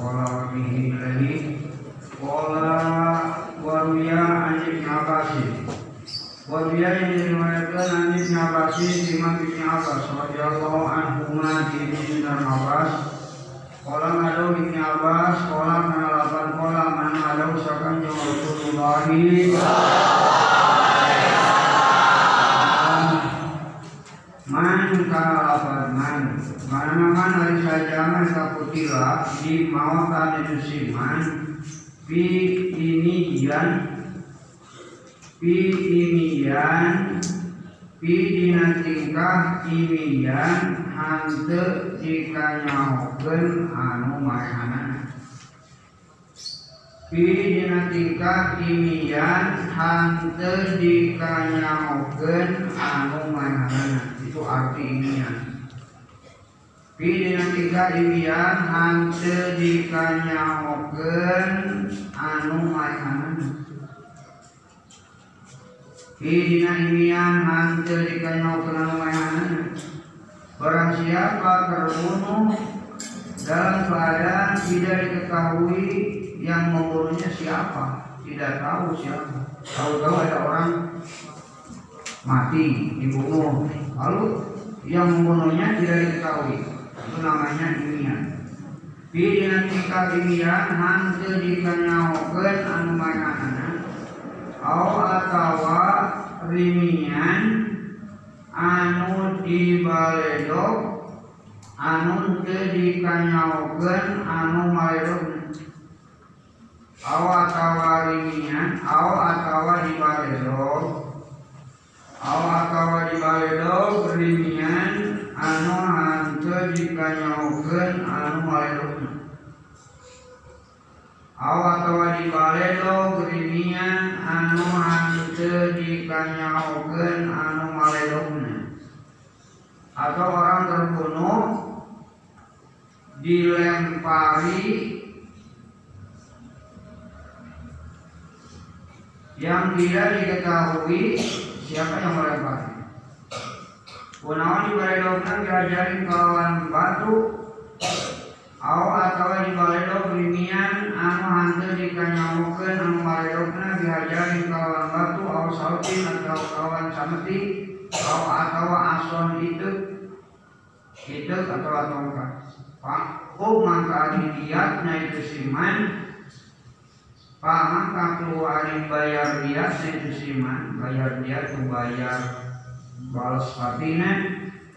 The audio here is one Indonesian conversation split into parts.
قال به الذي قال وروي عن ابن عباس وروي yang diriwayatkan an Ibn Abbas Imam Ibn Abbas radhiyallahu anhuma di Ibn Abbas Qala ngadu Ibn Abbas Qala menalapan Qala man ngadu Sakan yang Rasulullah Man kaputila Di mawatan itu si man Pi ini yan Pi imiyan Pi dina tingkah imiyan Hante jika nyahoken anu Pi dina tingkah imiyan Hante jika nyahoken anu mahanan Itu arti imiyan Pi dina tingkah imiyan Hante jika nyahoken anu. Mahanan Hidina imian hancur di kanyau kenal Barang siapa terbunuh dalam keadaan tidak diketahui yang membunuhnya siapa, tidak tahu siapa. Tahu-tahu ada orang mati dibunuh, lalu yang membunuhnya tidak diketahui. Itu namanya imian. Hidina tingkat imian hancur di kanyau anu mainanana au atawa rimian anu dibaledog anu teu dikanyaokeun anu maledog au atawa rimian au atawa dibaledog au atawa dibaledog rimian anu hanteu dikanyaokeun anu maledog awatawa di balelo anu hante dikanyaokeun anu maledogna atau orang terbunuh dilempari yang tidak diketahui siapa yang melempari Kunaon di baledogna diajarin kawan batu. Aw atawa di baledog rimian anu hante dikanyamukeun anu baledogna dihajarin kawan batu aw sautin atau kawan sameti aw atawa ason itu itu atau tongkat oh maka didiatnya itu siman. Pak maka keluarin bayar diat itu siman. Bayar diat itu bayar balas patina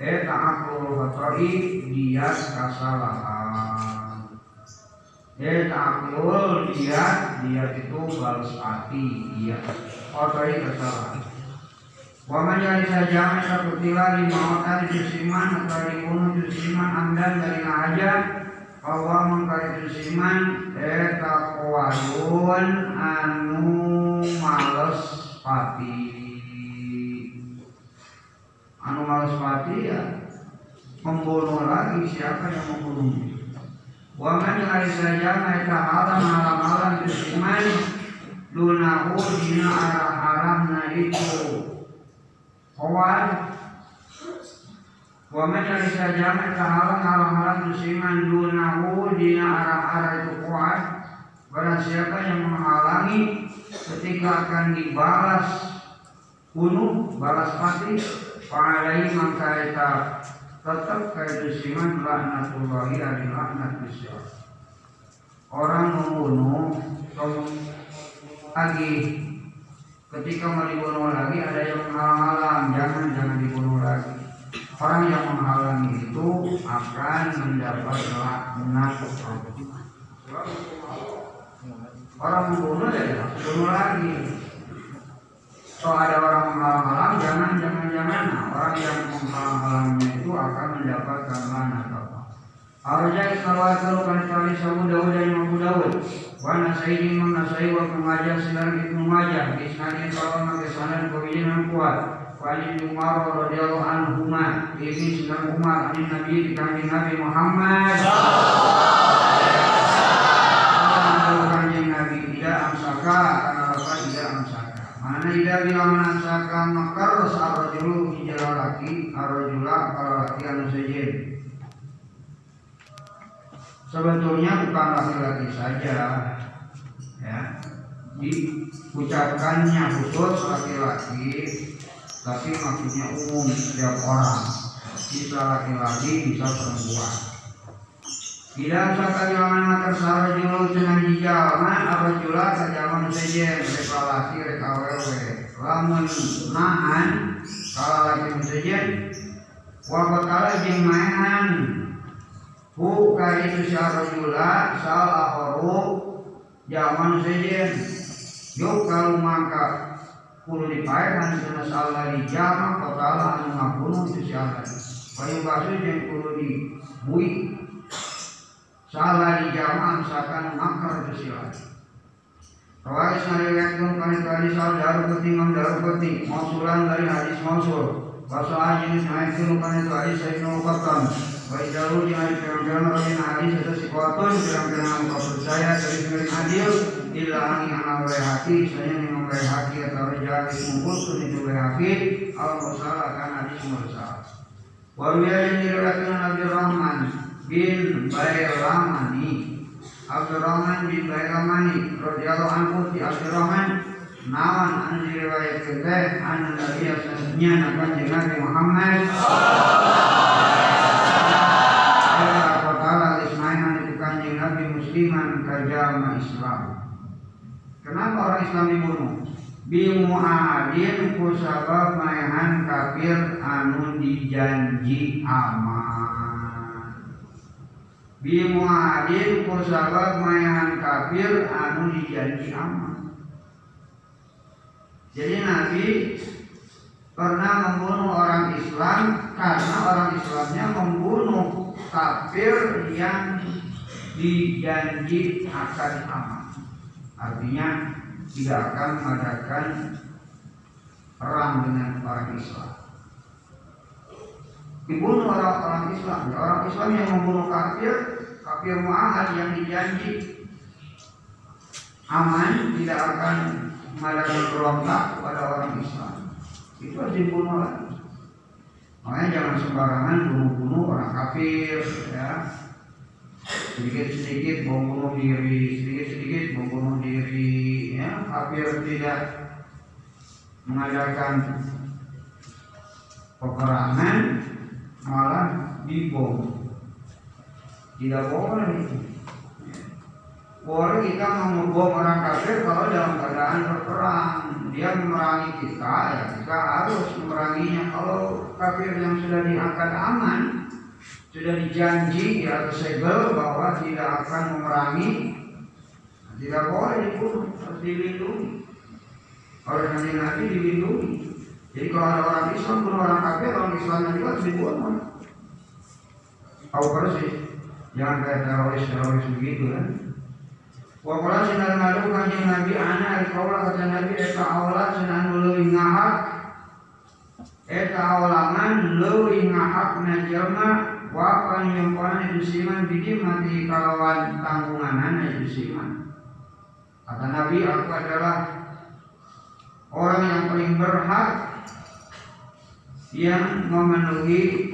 eta akul fatoi diat kasalahan eta akul diat diat itu balas hati dia fatoi kasalahan Waman yang saja satu tila di mawatan jusiman atau dibunuh jusiman amdan dari aja bahwa mengkari jusiman eta kualun anu males pati anu males mati ya. Membunuh lagi siapa yang membunuh Waman yang saja mereka haram haram haram jusiman lunahu dina arah haramna itu. Kawan. Waman yang saja mereka haram haram haram jusiman lunahu dina arah arah itu kuat Barang siapa yang menghalangi ketika akan dibalas bunuh, balas mati, Fa'alai maka eta tetap kaitu siman laknatullahi ari laknat Orang membunuh lagi ketika mau dibunuh lagi ada yang menghalang jangan jangan dibunuh lagi. Orang yang menghalangi itu akan mendapat laknat Orang membunuh ya bunuh lagi. So ada orang menghalang-halang, jangan, jangan, jangan. Nah, orang yang menghalang-halangnya itu akan mendapatkan mana apa? Arja ikhawatu kan kali sabu Dawud dan Imam Dawud. Wa nasai Imam Nasai wa Majah sinar Ibnu Majah isnadin kalau nabi sanan yang kuat. Wa Ali bin Umar radhiyallahu anhu ma ini sinar Umar ini Nabi di Nabi Muhammad. Kanjeng Nabi tidak amsaka karena apa tidak amsaka. Mana tidak bilang amsaka makar sarajulu hijrah laki arajula kalau laki anu sejin sebetulnya bukan laki-laki saja ya. Diucapkannya khusus laki-laki tapi maksudnya umum setiap orang. Bisa laki-laki bisa perempuan tidak usah kajaman tersara julu dengan dijaman apa jula? Kajaman saja mereka laki mereka wewe lamun nahan kalau laki saja wakotala jeng mainan. Hu syarajula salah horu zaman sejen Yuk kalau maka Kulu dipaekan Sena salah di jama Kotala anu itu siapa Payu Salah di jama Misalkan makar itu siapa Rawais nariwayatkan kali tadi sal daru penting ngam daru penting Mausulan dari hadis mausul. Baso aja ini naik dulu kan itu hadis saya nukatan Waidalu dengan pirang-pirang rajin hadis atau sikuatun pirang-pirang engkau percaya dari sendiri adil Illa angin anak hati Saya yang hati atau kumpul Sun itu hati Al mursal akan hadis mursal Warwiya yang diriwayatkan Nabi Rahman bin Bayramani Abdurrahman bin Bayramani radhiyallahu anhu di Abdurrahman nawan an diriwayatkan teh an Nabi sallallahu alaihi Nabi Muhammad Kenapa orang Islam dibunuh? Bimuadin kusabab maehan kafir anu dijanji aman. Bimuadin kusabab maehan kafir anu dijanji aman. Jadi Nabi pernah membunuh orang Islam karena orang Islamnya membunuh kafir yang dijanji akan aman. Artinya tidak akan mengadakan perang dengan orang Islam. Dibunuh orang-orang Islam, orang Islam yang membunuh kafir, kafir mu'ahad yang dijanji aman tidak akan mengadakan berontak kepada orang Islam. Itu harus dibunuh lagi. Makanya jangan sembarangan bunuh-bunuh orang kafir, ya sedikit-sedikit membunuh diri, sedikit-sedikit membunuh diri, ya, hampir tidak mengadakan peperangan, malah dibom. Tidak boleh. Boleh kita membom orang kafir kalau dalam keadaan berperang. Dia memerangi kita, ya kita harus memeranginya. Kalau kafir yang sudah diangkat aman, sudah dijanji atau segel bahwa tidak akan memerangi tidak boleh dibunuh harus dilindungi oleh Nabi Nabi dilindungi jadi kalau ada orang Islam bunuh orang kafir orang Islam juga harus dibunuh tahu persis jangan kayak teroris teroris begitu kan? Wakola sinar ngadu kanjeng Nabi ana al kata Nabi eta awla sinar leuwih ngahak eta awalangan leuwih ngahak na jelma wa kan kana yusiman bidi mati kalawan tanggunganan yusiman kata Nabi aku adalah orang yang paling berhak yang memenuhi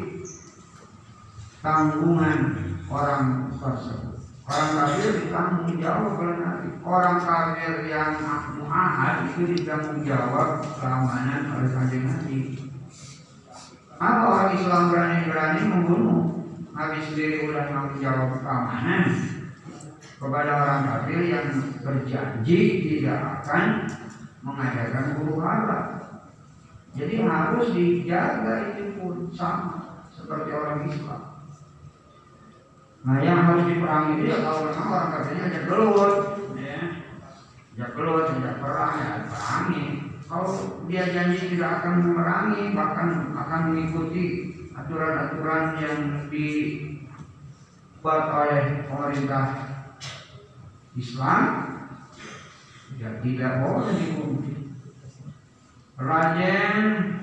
tanggungan orang tersebut. Orang kafir ditanggung jawab oleh orang kafir yang muahad itu ditanggung jawab keamanan oleh kanjeng Nabi. Apa orang Islam berani-berani membunuh? Nabi sendiri sudah menjawab keamanan kepada orang kafir yang berjanji tidak akan mengadakan huru hara. Jadi harus dijaga itu pun sama seperti orang Islam. Nah yang harus diperangi dia kalau memang orang kafirnya ajak gelut, ya, ajak gelut, ajak perang, ya perangi. Kalau dia janji tidak akan memerangi, bahkan akan mengikuti aturan-aturan yang di buat oleh pemerintah Islam ya tidak boleh dibunuh Rajen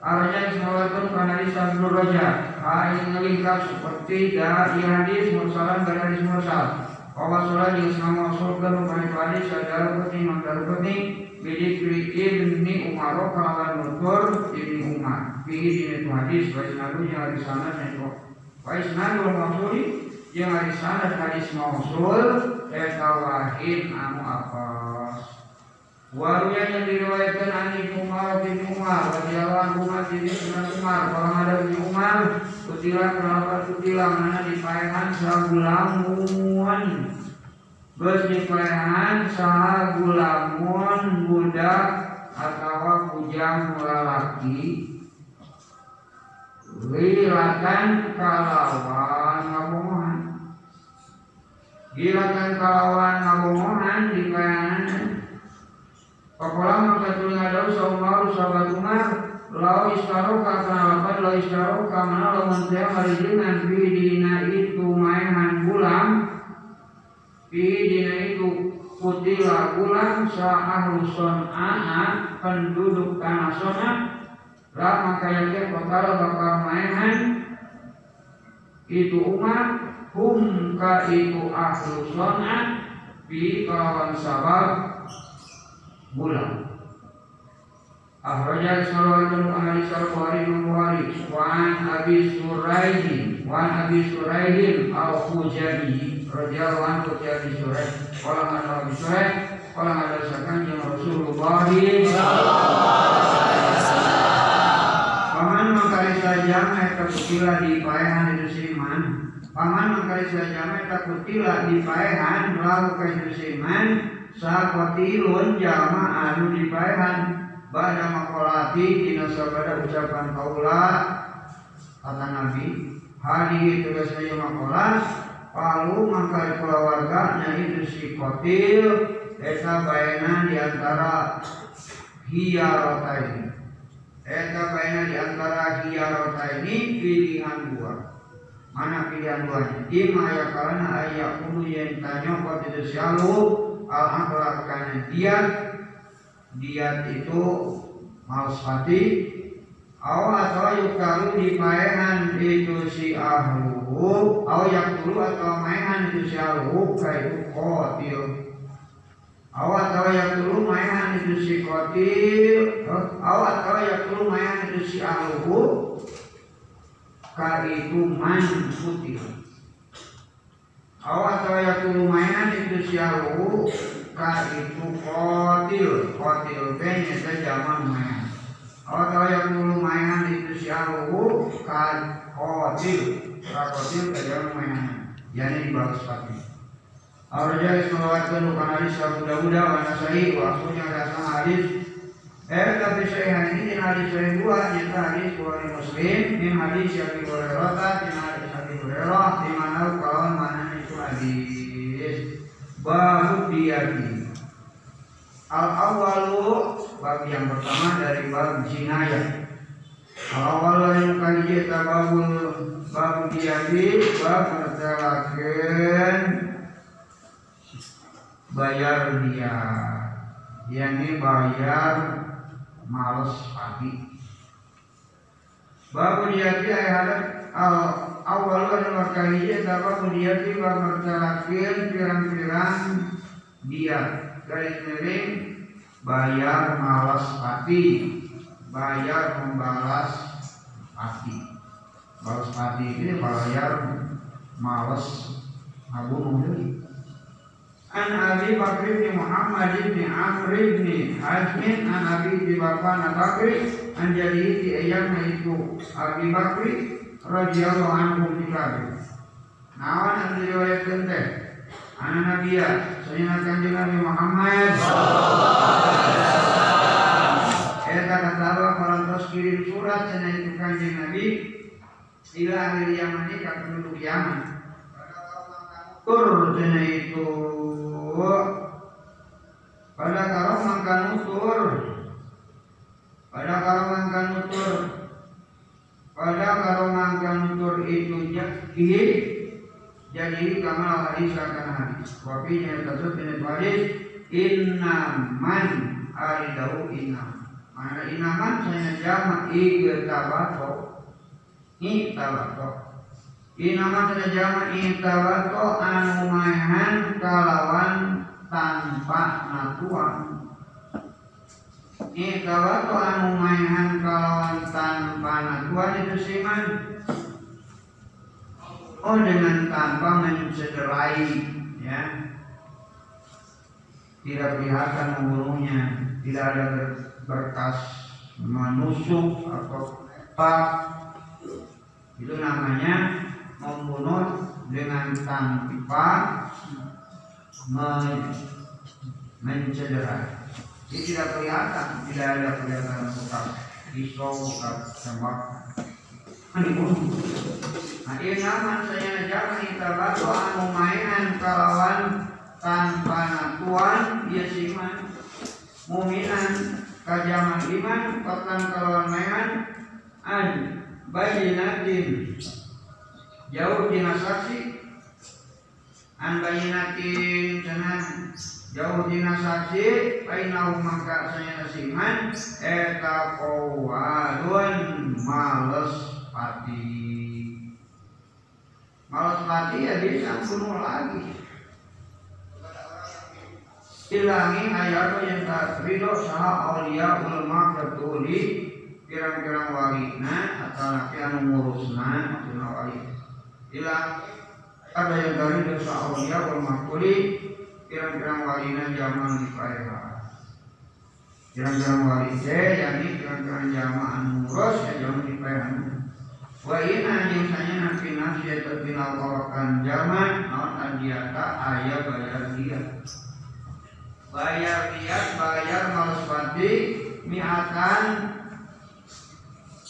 Arjan Salawatun Kanari Sabdur Raja. Kain ngelingkap seperti dari hadis Mursalan dari hadis Mursal. Kala sholat yang sama surga hadis Sadar peti Mandar peti Bidikri ibni Umar Kawan nutur ibni Umar. Fihi dini hadis Waisnadu yang hadis sana Waisnadu maksudi yang hadis sana hadis mausul Eta wahid anu apos Waruya yang diriwayatkan Ani Umar bin Umar Radiyallahu anhu bin Umar. Kalau ada bin Umar Kutilah kenapa kutilah Mana dipayahan sagulamun Bes dipayahan sagulamun Budak Atau kujang lalaki Lilatan kalawan ngabomohan. Gilakan kalawan ngabomohan Dipayahan Pakola maka tuling ada usaha Umar sahabat Umar Lau istaro kata alapan Lau istaro kamana lau mentaya Harijinan fi dina itu Mainan bulan. Fi dina itu Kutila bulan Sa'ahlu son'a Penduduk tanah son'a. Lah maka yakin Pakala bakal mainan. Itu Umar Hum ka itu ahlu son'a. Fi kawan sabab bulan. Akhraja salawatun ahli al-Bukhari Bukhari Wan Abi Suraidi Wan Abi Suraidi Al-Khujani Radiyallahu anhu Abi Suraid Kala ngada Abi Suraid Kala ngada sakan yang Rasulullah Paman mengkali saja Mereka kutila di paehan itu siman Paman mengkali saja Mereka kutila di paehan Lalu ke itu siman Sakotilun jama anu dibayaran Bada makolati Dina sabada ucapan kaula Kata Nabi Hadi tugas saya makolas Palu mangkali keluarga Nya itu si kotil Eta bayana di antara Hiyarota ini Eta bayana di antara hiyarota ini Pilihan dua. Mana pilihan duanya Ima ya karena ayat kudu yang tanya Kau tidak selalu al akhlak karena diat itu malsati aw atau yukalu di maehan itu si ahlu aw yang dulu atau maehan itu si ahlu kaitu kotil. Aw atau yang dulu maehan itu si kotil aw atau yang dulu maehan itu si ahlu kaitu man putih Awas saya lumayan itu sialu ka itu kotil kotil nyata zaman main. Awas saya lumayan itu sialu ka kotil ka kotil ka zaman main. Yani dibalas pati. Arja ismawatkan bukan hadis Abu Dawud wa Nasai wa aslunya datang hadis Eh tapi saya ini hadis saya dua nyata hadis Bukhari Muslim min hadis yang Hurairah min hadis Abi Hurairah di mana kawan mana hadis babu diati al awalu bab yang pertama dari bab jinayah. Al awalu yang kali kita babul bab diati bab mertelakan bayar dia. Yakni bayar males pagi. Babu diati ayat al awal kan kalinya dapat mendiati mertelakin pirang-pirang dia garis miring bayar malas pati bayar membalas pati balas pati ini bayar malas. Abu deui An Abi Bakr bin Muhammad bin Amr bin Hazm an Abi di Bapak Bakri an jadi di ayam itu Abi Bakri radhiyallahu anhu dikabe. Nawan yang diriwayatkan teh anak Nabi ya, sayyidina kanjeng Nabi Muhammad Eta kata Allah kalau kirim surat cenah itu kanjeng Nabi ila ahli Yaman ka penduduk Yaman. Tur cenah itu pada karong mangkan utur pada karong mangkan utur pada karong mangkan utur itu jadi hadis akan hadis. Wafinya tersebut ini hadis innaman aridahu innam mana inaman saya jama igtabato igtabato inaman saya jama igtabato anu maehan kalawan tanpa natuan Igtabato anu maehan kalawan tanpa natuan itu siman Oh dengan tanpa mencederai ya. Tidak kelihatan membunuhnya tidak ada berkas menusuk atau apa itu namanya membunuh dengan tanpa mencederai ini tidak kelihatan tidak ada kelihatan bekas pisau bekas tembak Nah, ini nama saya jangan kita batu anu mainan kalawan tanpa natuan dia siman muminan kajaman iman katan kalawan mainan an bayinatin jauh dina saksi an bayinatin cenah jauh dina saksi painau mangka saya siman eta kawadun males pati Malas mati ya bisa bunuh lagi. Hilangi ayat yang tak ridho saha aulia ulama ketuli pirang-pirang walina atau nabi anu ngurusna maksudna wali. Hilang ada yang dari dosa aulia ulama ketuli pirang-pirang walina zaman di paeha. Pirang-pirang wali teh yakni pirang-pirang jamaah anu ngurus ya zaman di paeha. Wa ina jeung sanya nabi nafsi eta binal korokan zaman naon adiata aya bayar dia. Bayar dia bayar malas pati miatan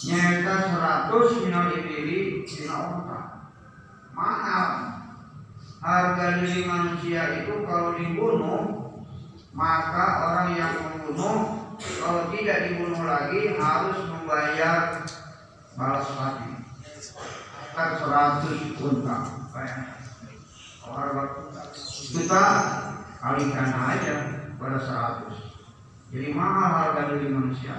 nyata seratus minal ibili dina onta. Mahal. Harga diri manusia itu kalau dibunuh maka orang yang membunuh kalau tidak dibunuh lagi harus membayar balas mati kan seratus unta orang kita kalikan aja pada seratus. Jadi mahal harga diri manusia.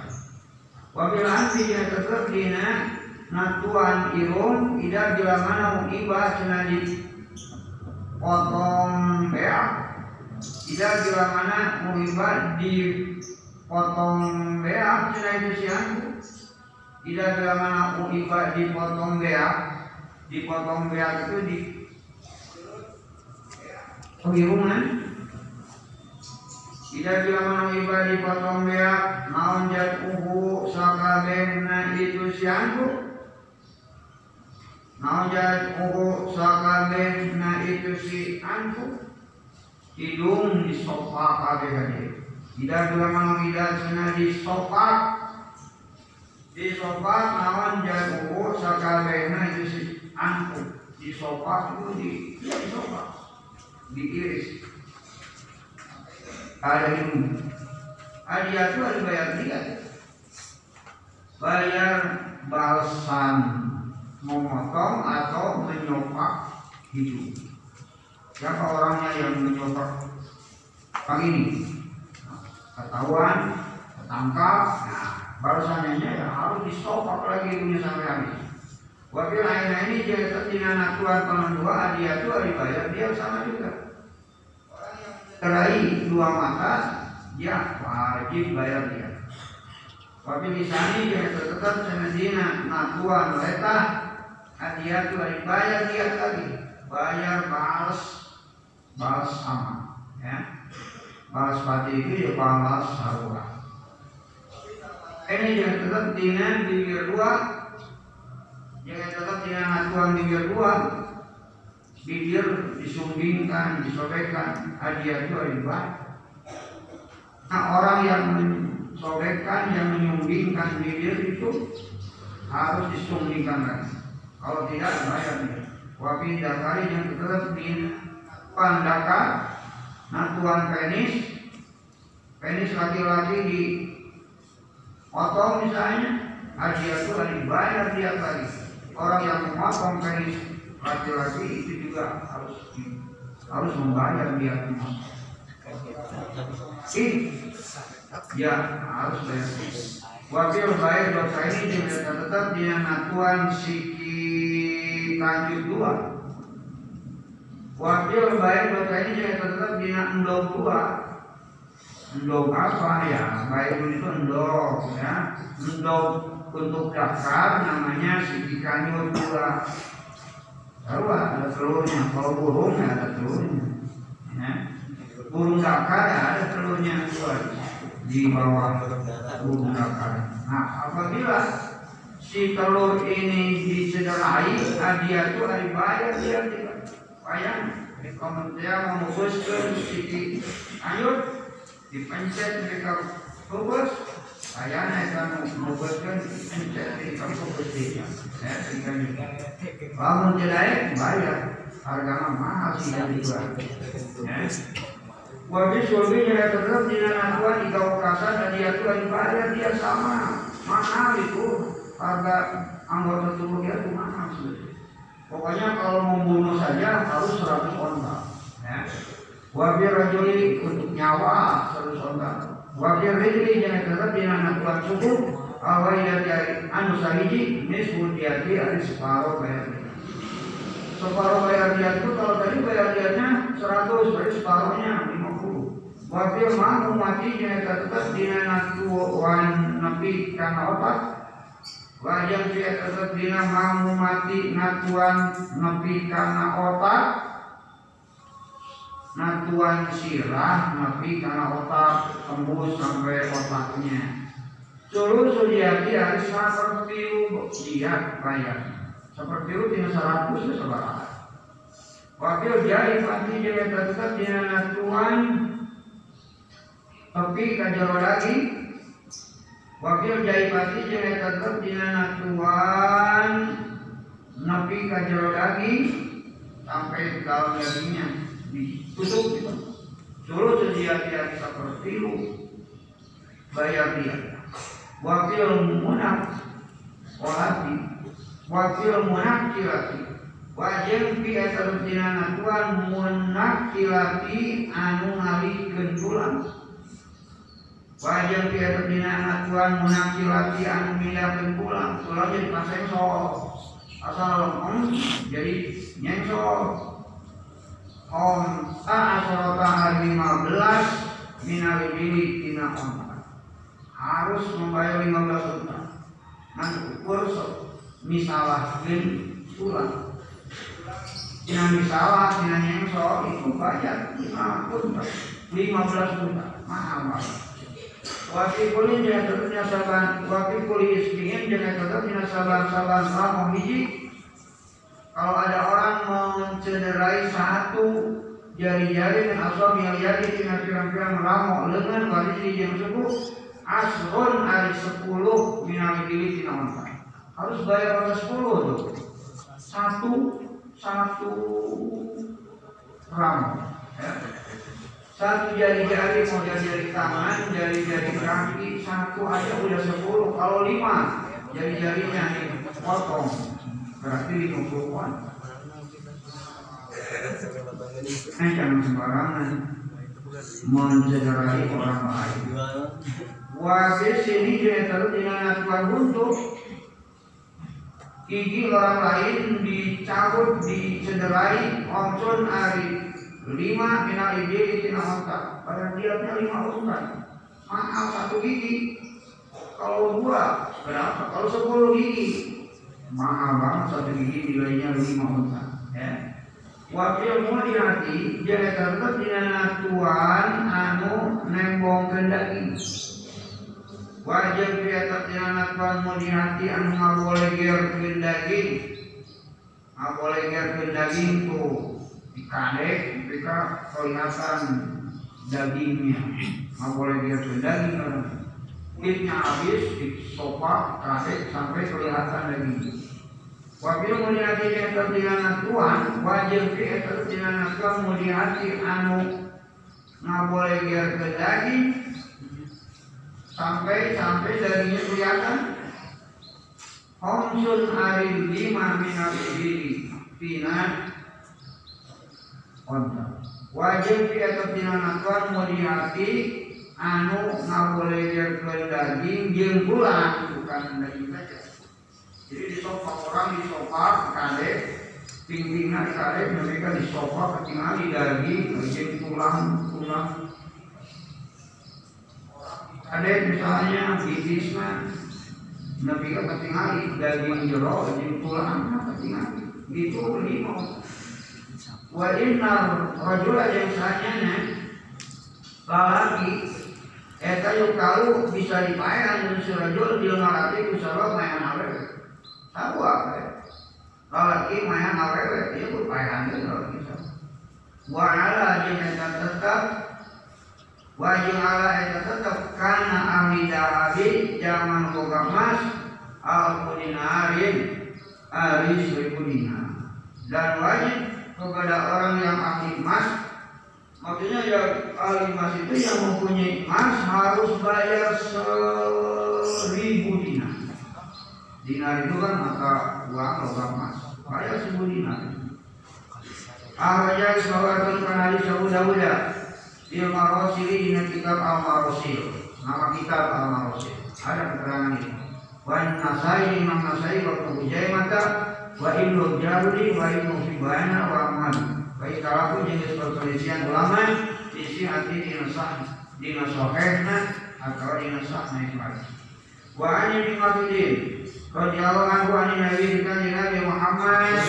Wabil anti yang tetap dina natuan irun tidak bila mana mengibah senadi potong beak. Tidak bila mana mengibah di potong beak senadi siang tidak bila mana mengibah di potong beak. Dipotong beak itu di pengirungan tidak bila mana dipotong beak. Naon jat uhu sakabehna itu siangku naon jat uhu sakabehna itu si anku hidung sofa kabeh tidak bila mana tidak sena di sofa. Di sofa naon jat uhu sakabehna itu si angkut di sofa itu di ya di sofa. Diiris ada ilmu ada itu ada bayar dia. Bayar balsam memotong atau menyopak hidup siapa orangnya yang menyopak? Pagi ini ketahuan ketangkap. Nah balasannya ya harus disopak lagi dunia sampai habis. Wakil lainnya ini dia tertina natuan konon dua dia itu dibayar dia sama juga. Terai dua mata dia wajib bayar dia. Wakil di sana dia tetap senadina natuan mereka dia itu dibayar dia lagi bayar balas balas sama ya. Balas pati itu ya balas sarura ini yang tetap dengan bibir dua. Jangan tetap dengan aturan bibir dua. Bibir disumbingkan, disobekkan. Hadiah itu riba Nah orang yang mensobekkan, yang menyumbingkan bibir itu Harus disumbingkan lagi Kalau tidak, bayar dia Wabi dakari yang tetap di pandaka Natuan penis Penis laki-laki di potong misalnya Hadiah itu dibayar dia lagi orang yang memotong penis laki-laki itu juga harus harus membayar dia. Ih ya harus bayar. Wakil bayar dosa ini juga tetap dia natuan siki lanjut dua wakil bayar ini juga tetap dia endog dua endog apa? Ya bayar itu endog ya. Endog untuk daftar namanya siki kanyut dua Tahu ada telurnya, kalau burung ya ada telurnya. Ya. Burung dakar ya ada telurnya dua di bawah. Burung dakar. Nah, apabila si telur ini dicederai, nah dia itu hari bayar dia tidak bayar. Kementerian memutuskan si ayo dipencet mereka fokus Ayana kan membebaskan mencari kompetisi. Ya, bangun jelek bayar harga mahal sih yang dijual. Ya. Wajib suaminya tetap di tua di kawasan dan dia tuh bayar dia sama mahal itu harga anggota tubuh dia mahal sih. Pokoknya kalau membunuh saja harus 100 onta. Ya. Wabil rajuli untuk nyawa 100 onta. Wakil rizli jangan tetap di anak tuan suku awal dari anu sahiji nisbun diati ada separuh bayar separuh bayar dia itu kalau tadi bayar dianya 100 berarti separuhnya 50 Wakil mampu mati jangan tetap di anak tuan nabi karena otak Wajah dia tetap dina mampu mati natuan nabi karena otak. Natuan sirah nabi karena otak tembus sampai otaknya. Suruh sudiati harus seperti dia bayar seperti itu tinggal seratus ya sebarang wakil jari pasti dia tetap dia natuan tapi kajaro lagi wakil jari pasti dia tetap dia natuan nabi kajaro lagi sampai dalam dagingnya. Ditutup gitu. Suruh sedia dia seperti itu bayar dia. Wakil munak walati wakil munak kilati wajib pia tertina tuan munak kilati anu ngalikeun tulang wajib pia tertina tuan munak kilati anu milakeun pulang tulang jadi paseng sok asal om jadi nyengsok Om Asrota hari 15 Minali bili tina onta Harus membayar 15 unta. Nanti ukur Misalah bin pulang Tina misalah Tina nyengso Itu bayar 5 unta. 15 unta Mahal banget Wakil kulin jangan tetapnya saban Wakil kulin isbingin jangan tetapnya saban-saban hiji kalau ada orang mencederai satu jari-jari dan asal jadi tina pirang-pirang ramok dengan kondisi yang sebut asron hari sepuluh minal dili tina harus bayar pada sepuluh tuh. Satu satu ram ya. Satu jari-jari mau jari-jari tangan jari-jari kaki satu aja udah sepuluh. Kalau lima jari-jarinya potong. Berarti dikumpulkan eh jangan sembarangan. Mencederai orang lain. Wasis ini juga terus dengan aturan untuk gigi orang lain dicabut dicederai omson hari lima minal tina otak pada dia punya lima unta mahal satu gigi. Kalau dua berapa? Kalau sepuluh gigi. Mahal banget satu gigi nilainya lima unta ya. Wakil mau di hati jadi tetap dina tuan anu nembong kendaki. Wajib dia tetap dina tuan mau di hati anu nggak boleh ger kendaki. Nggak boleh ger kendaki tuh dikadek mereka kelihatan dagingnya. Nggak boleh ger kendaki kulitnya habis disopak kasih sampai kelihatan lagi Wabil muliati yang Tuhan wajib fi terdilanan Tuhan muliati anu nggak boleh biar ke daging. Sampai sampai darinya kelihatan. Homsun hari lima minal ibili Fina onta wajib di atas dinanakan muriati anu ngabolehkeun daging jeung bulan bukan daging saja. Jadi di sofa orang di sofa kade pingpingna kade mereka di sofa ketinggalan daging jeung tulang tulang ada misalnya bisnisnya Nabi ketinggalan daging jero jeung tulang ketinggalan. Gitu lima wa inna rajula yang sanyana lalaki eta yuk kalau bisa dipaean dengan si rajul dia ngarati ku mayan awewe. Tahu apa lalaki mayan awewe dia pun paean dia lalaki wa ala jeung eta tetap. Wa jeung ala eta tetap. Kana ahli dahabi zaman boga mas al kudinarin ari seribu dinar. Dan wajib kepada orang yang ahli emas. Maksudnya ya ahli emas itu yang mempunyai emas harus bayar seribu dinar. Dinar itu kan mata uang logam emas. Bayar seribu dinar. Ahwajah isbawatun kanali sabu dawuda Dia marosili dina kitab al-marosil Nama kitab al-marosil Ada keterangan ini Wan nasai imam nasai waktu hujai mata wa ibnu jarudi wa ibnu hibana wa ahmad wa ikalaku jenis perselisihan ulama isi hati dina sah dina sohehna atau dina sah wa ani bin Masudin radhiyallahu anhu an Nabi kanjeng Nabi Muhammad.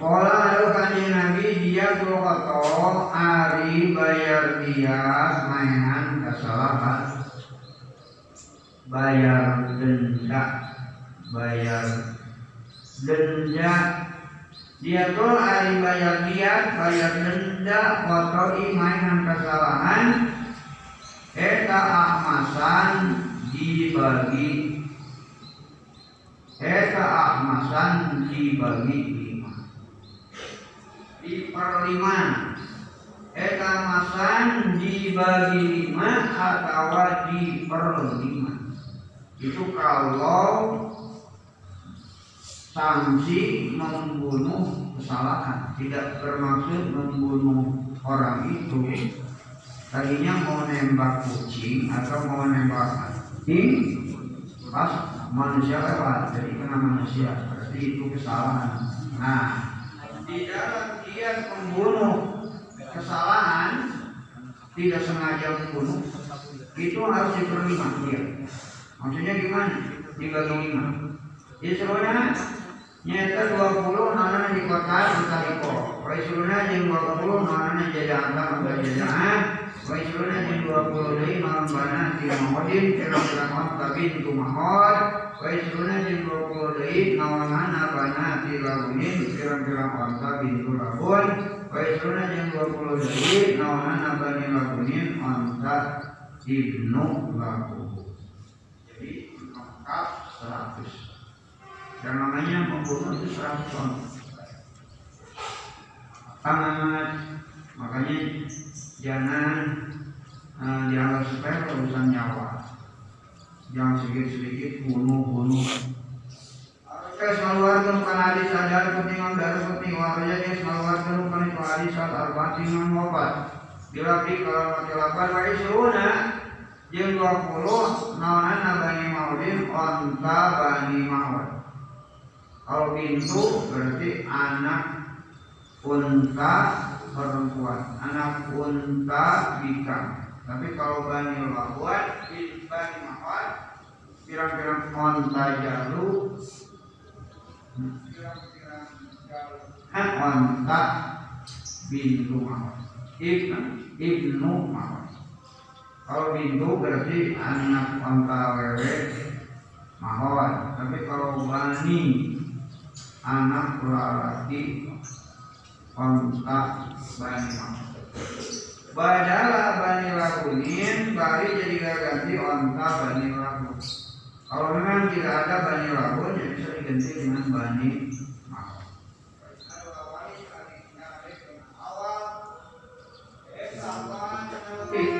Kala ada kanjeng Nabi dia tuh ari bayar dia mainan kesalahan bayar denda. Bayar denda. Dia tuh hari bayar dia bayar denda kotori mainan kesalahan. Eta ahmasan dibagi. Eta ahmasan dibagi lima. Di perlima eta masan dibagi lima atau di perlima itu kalau sanksi membunuh kesalahan. Tidak bermaksud membunuh orang itu. Tadinya mau nembak kucing atau mau nembak anjing. Pas manusia lewat jadi kena manusia. Berarti itu kesalahan. Nah di dalam dia membunuh kesalahan tidak sengaja membunuh itu harus diperlima dia Maksudnya gimana? Dibagi lima. Jadi sebenarnya nyata 20 nana di kota Utariko. Sebenarnya yang 20 nana jadi angka atau jajaan. Sebenarnya yang 20 dari malam bana di Mahodin kira-kira tapi itu Mahod. Wai sebenarnya yang 20 dari nawangan bana di Lagunin kira-kira angka bintu. Wai sebenarnya yang 20 dari nawangan bani Lagunin angka Ibnu Lagun lengkap 100 yang namanya membunuh itu 100 ton. Sangat makanya jangan uh, dianggap sepele urusan nyawa. Jangan sedikit-sedikit bunuh-bunuh. Kes maluarkan bukan hadis sadar pentingan dari penting warnanya kes maluarkan bukan itu hadis saat arba'in dengan wafat. Bila kalau wa isruna jeung 20 naonana bani maulin onta bani maul kalau pintu berarti anak unta perempuan anak unta bikang tapi kalau bani lawan bani maul pirang-pirang onta jalu. Pirang-pirang jalu onta bintu maul ibnu ibnu maul kalau bintu berarti anak onta wewe mahon. Tapi kalau bani anak laki onta bani mahon. Badala bani lakunin bari jadi ganti onta bani lakun. Kalau memang tidak ada bani lakun ya bisa diganti dengan bani mahon. Ikbat warga yang mengeluarkan hadis ibnu Abi Sa'ibah Ibnu Abi Sa'ibah Min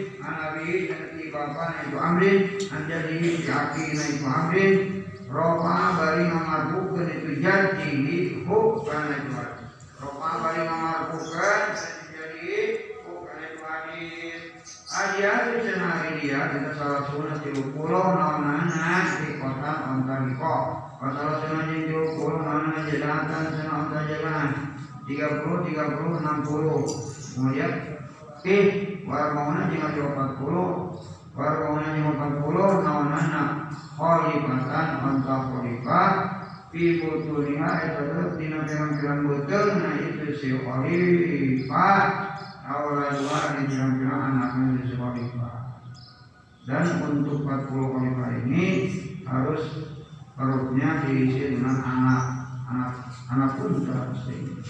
Anabi dan di bapak itu Amrin anjadi yaki itu Amrin Ropa bari memarbukan itu jadi hu karena itu. Ropa bari memarbukan jadi hu karena itu hadis. Adia itu cenah dia kita salah sunat di pulau naonana di kota Ontariko. Salah sunat di pulau naonana jelatan sana ontar jalan. Tiga puluh, tiga puluh, enam puluh. Kemudian eh warmauna di empat puluh. Warmauna jangan empat puluh naonana khalifatan anta khalifah. Fi butuniha itu dina pirang-pirang betul nah itu si khalifah. Dua di pirang-pirang anaknya si khalifah. Dan untuk 40 khalifah ini harus perutnya diisi dengan anak anak anak unta pasti.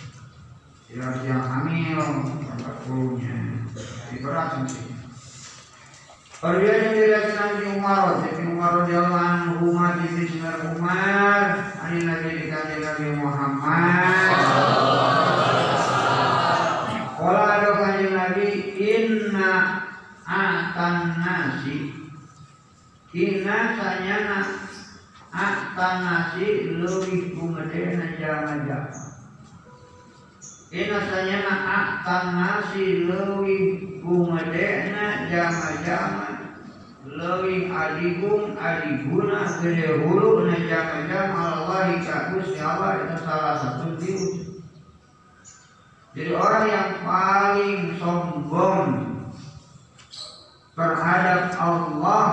Tidak yang hamil 40 nya diberat sih Perbiayaan diriwayatkan di Umar, Ibn Umar anhu ma di Bismillah Umar, ani Nabi dikasih Nabi Muhammad. Kala ada kanjeng Nabi inna atan nasi. Inna sanyana atan nasi lebih kumedena jama-jama Ina sanyana atan nasi lebih kumedena jama-jama Lebih adigum adiguna gede hulu na jama-jama Allah ikakus Allah itu salah satu tiru Jadi orang yang paling sombong terhadap Allah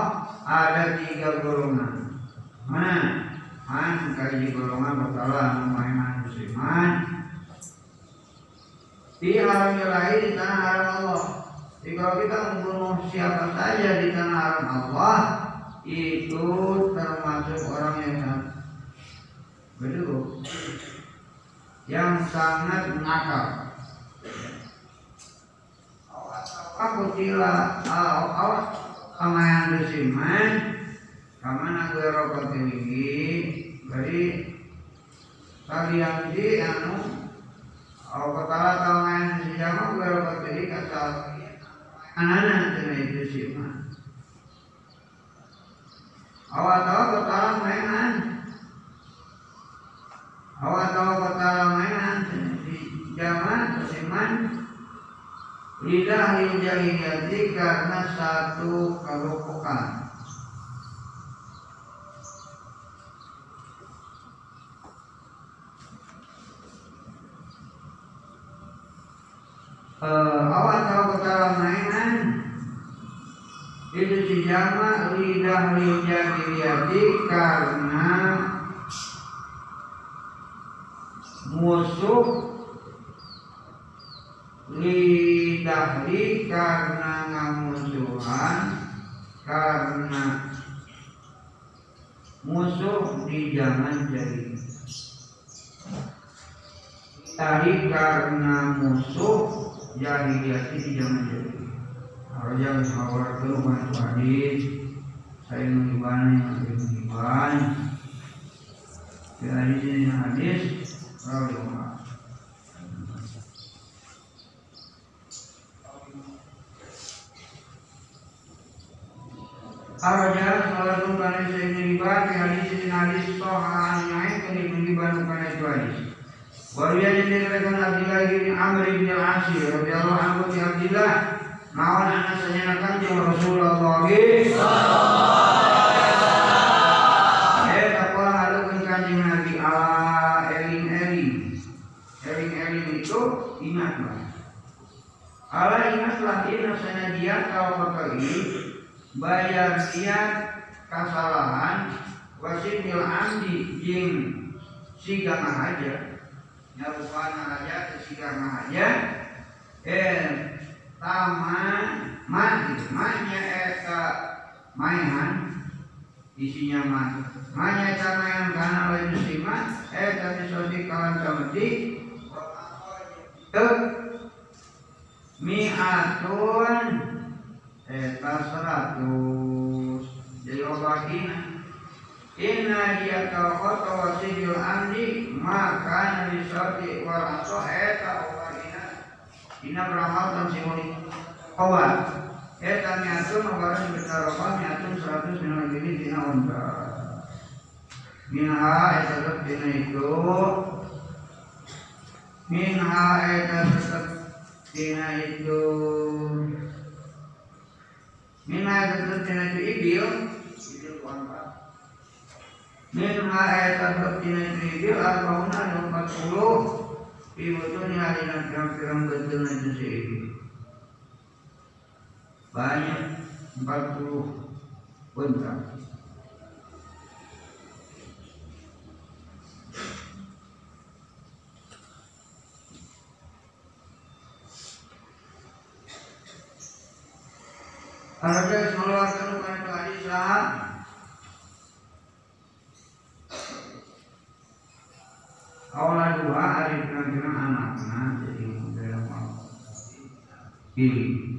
ada tiga golongan. Mana? Man kaji golongan bersalah memaiman musliman. Di haram lain di tanah haram Allah. Jadi kalau kita membunuh siapa saja di tanah haram Allah itu termasuk orang yang betul yang sangat nakal. Aku tila awak kamayan desiman kamana gue rokok tinggi jadi kalian di anu kamayan sejama gue rokok tinggi kata anak-anak tina itu siman awak tahu ketala mainan. Awak tahu ketala mainan. Di zaman sesiman lidah jahiliyati karena satu kelopokan. Uh, awak tahu mainan? Itu si jama lidah jahiliyati karena musuh lidahli karena ngamusuhan karena musuh di zaman jadi. Tadi karena musuh jahiliyah di zaman jadi kalau jangan sahur ke rumah hadis saya mengibani yang mengibani dari sini hadis kalau Araja salah satu kana saya riba di hadis ini hadis sohan naik kini mengiban kana itu hadis. Waria yang dikatakan Abdullah bin Amr bin Al-Asir radhiyallahu anhu di Abdullah nawan anak sanyakan jeung Rasulullah Eh takwa halukeun kanjeng Nabi ala eling-eling. Eling-eling itu ingatlah. Ala ingatlah inna sanadiat kalau ini bayar dia kesalahan wasimil amdi jing sigama aja nyarupana aja ke sigama aja eh taman mati mahnya eta mainan. Isinya mah manya yang kana lain musliman eh tapi sodi kawan samedi ke mi'atun. Eta seratus. Jadi obakina Inna dia kau kota wasidul amdi maka nabi soti waraso eta obakina Ina beramal dan simuli kawan Eta mi'atun obaran bertarokah mi'atun seratus minal gini tina unta Minha eta tetap tina itu. Minha eta tetap tina itu. Minha eta tetap tina itu ibil. Ibil kuanpa Minha eta tetap tina itu ibil Al-Bahuna yang 40 Ibu tu ni alina pirang-pirang betul itu si ibil banyak 40 unta. Harga salawatan kepada Aisyah Awal dua hari kira-kira anaknya jadi dalam pilih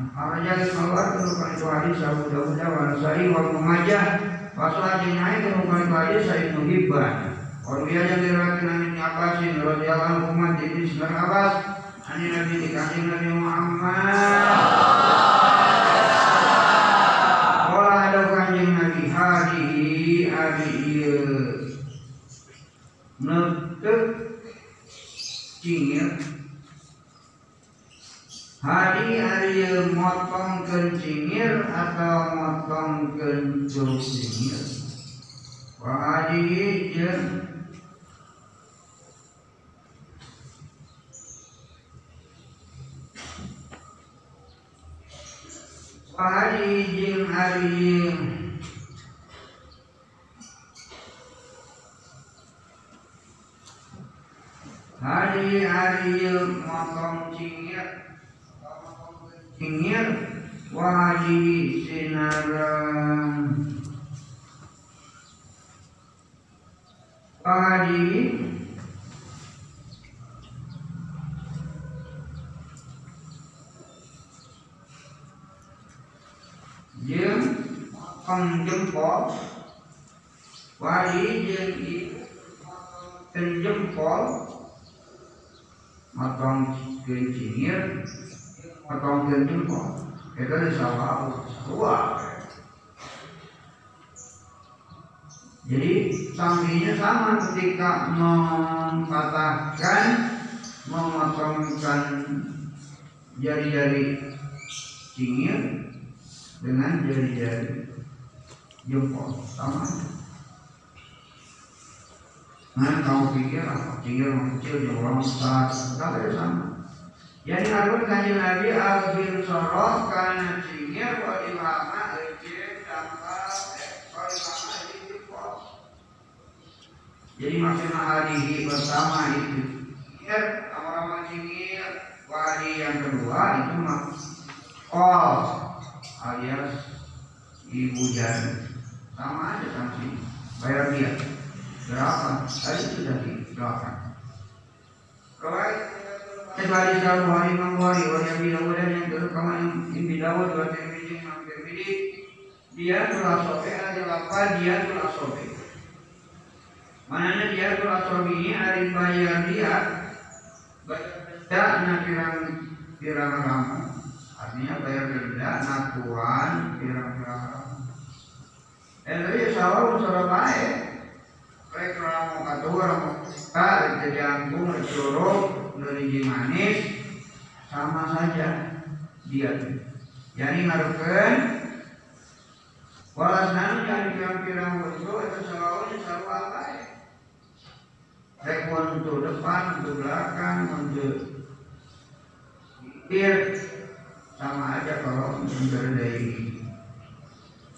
Arajal keluar kenukan itu hadis Abu Dawud wa Nasai wa Majah Pasal jinai kenukan itu hadis Sa'id Nuhibban yang diriwayatkan Nabi Abbasin radhiyallahu anhu man di Islam Abbas Ani Nabi Nabi Muhammad Kala ada kanjeng Nabi hadihi Adi iya Nekek Cingir Hari hari motong kencingir atau motong kencur cingir. Wahadi jen Wahadi jen hari Hari hari motong cingir Ingir wahdi sinaran Wahdi Jeung Kong jempol Wahdi jeung Jeung jempol Matong kencingir kok itu salah dua jadi sanksinya sama ketika mempatahkan memotongkan jari-jari cingir dengan jari-jari jempol. Sama. Nah kamu pikir apa? Cingir kecil jempol besar kalau sama jadi harus kanjeng Nabi Al-Bin Sorot karena cingir wa ilhama ejek tanpa wa ilhama ejek Jadi maksudnya itu. Cingir sama-sama cingir hari yang kedua itu mah kol alias ibu jari sama aja sanksi bayar dia. Berapa? Tadi sudah diberapa Right? Kecuali selalu hari mengwari wa Nabi Dawud dan yang kedua kama Nabi Dawud wa Tirmidzi Imam Tirmidzi dia telah sobe adalah apa dia telah sobe mananya dia telah sobe ini hari bayar dia bayar pirang pirang ramu artinya bayar denda nakuan pirang pirang ramu dan sawah usaha baik baik ramu katua ramu kak jangkung jorok dari manis sama saja dia jadi ngaruhkan Walas nani kan pirang-pirang waktu itu selalu selalu apa ya? Baik untuk depan, untuk belakang, untuk kiri sama aja kalau dari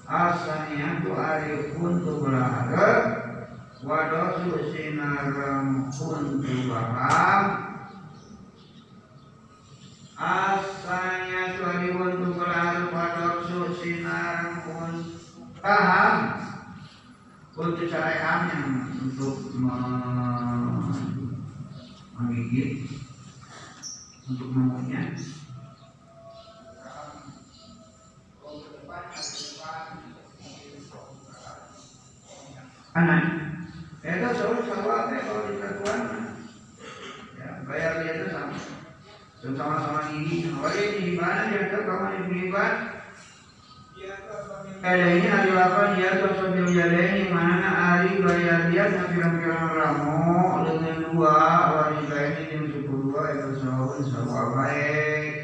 asalnya tu ari untuk belakang wadosu sinaram untuk paham asalnya tu ari untuk belakang wadosu sinaram untuk paham untuk syariahnya untuk menggigit untuk mengunyah. Anak itu selalu selalu kalau di ya bayar dia itu sama ini oh ini di mana? Dia tuh kamu di ini hari apa? Dia tuh sambil ini mana? Hari bayar dia pirang-pirang ramu. Dengan dua. Wanita ini? Yang suku dua itu sahur sahur baik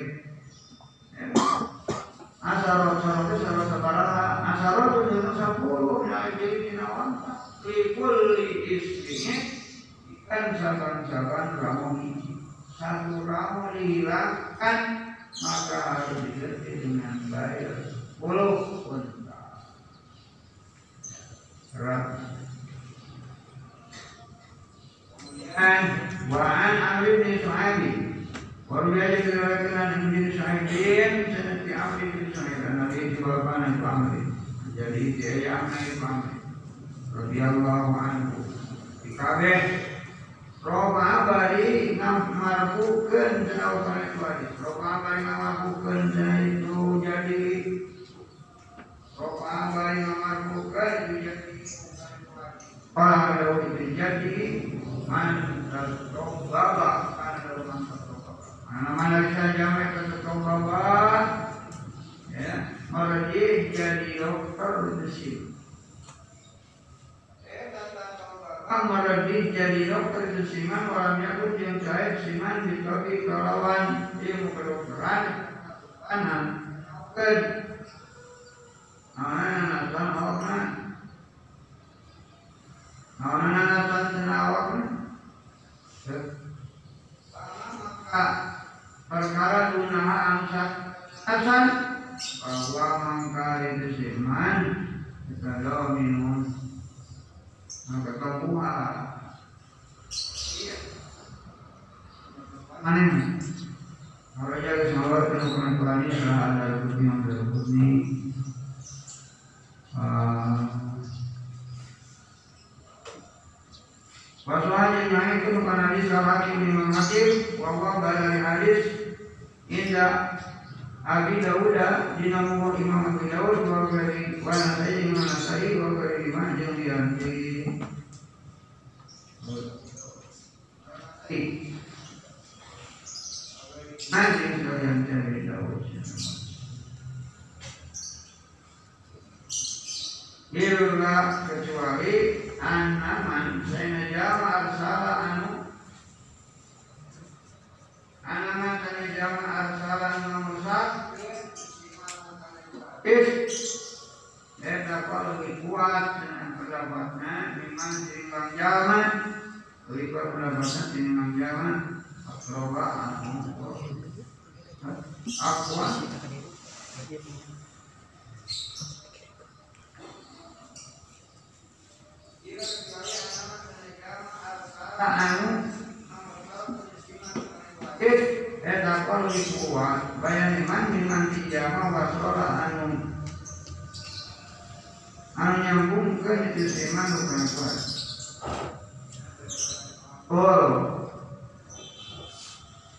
asal asal itu asal sekarang asal itu dengan sepuluh. Naik jadi dinawan likul istrinya. Ikan saban-saban ramu ini satu ramu dihilangkan maka harus diganti dengan bayar sepuluh pun Kemudian Wa'an Amr bin Suhaib diriwayatkan an bin Suhaibin Sanati Amr bin Suhaib Nabi Jiwaban Amr. Jadi dia Amr bin Amr. Radiyallahu anhu kabeh Roba abadi ngamarbukeun cenah kana itu hadis. Roba abadi ngamarbukeun cenah itu jadi. Roba abadi ngamarbukeun jadi. Orang ada terjadi man tertobaba karena ada man tertobaba. Mana mana bisa jamak tertobaba ya marji jadi dokter besi. Marji jadi dokter besi man orangnya pun yang saya siman ditopi kelawan ilmu kedokteran kanan ke Nah, nah, nah, nah, Anak senawak maka perkara gunaha angsak asan bahwa mangka itu siman kalau minum maka kamu mana Orang jaga sawar kena kurang kurangnya salah ada bukti yang. Wasuhanya yang itu bukan hadis Imam Hakim Wawa balari hadis. Indah Abi Imam Dawud nasai Imam Nasai di Nanti sekalian cari Dawud Kecuali anaman saya jama arsala anu. Anaman saya jama arsala anu musak is Eta lebih kuat dengan pendapatnya memang timbang jaman lebih kuat pendapatnya timbang jaman Akroba anu Akwa anu it eta kon kuat bayan iman miman tijama wasora anu anu nyambung ke itu iman bukan kuat oh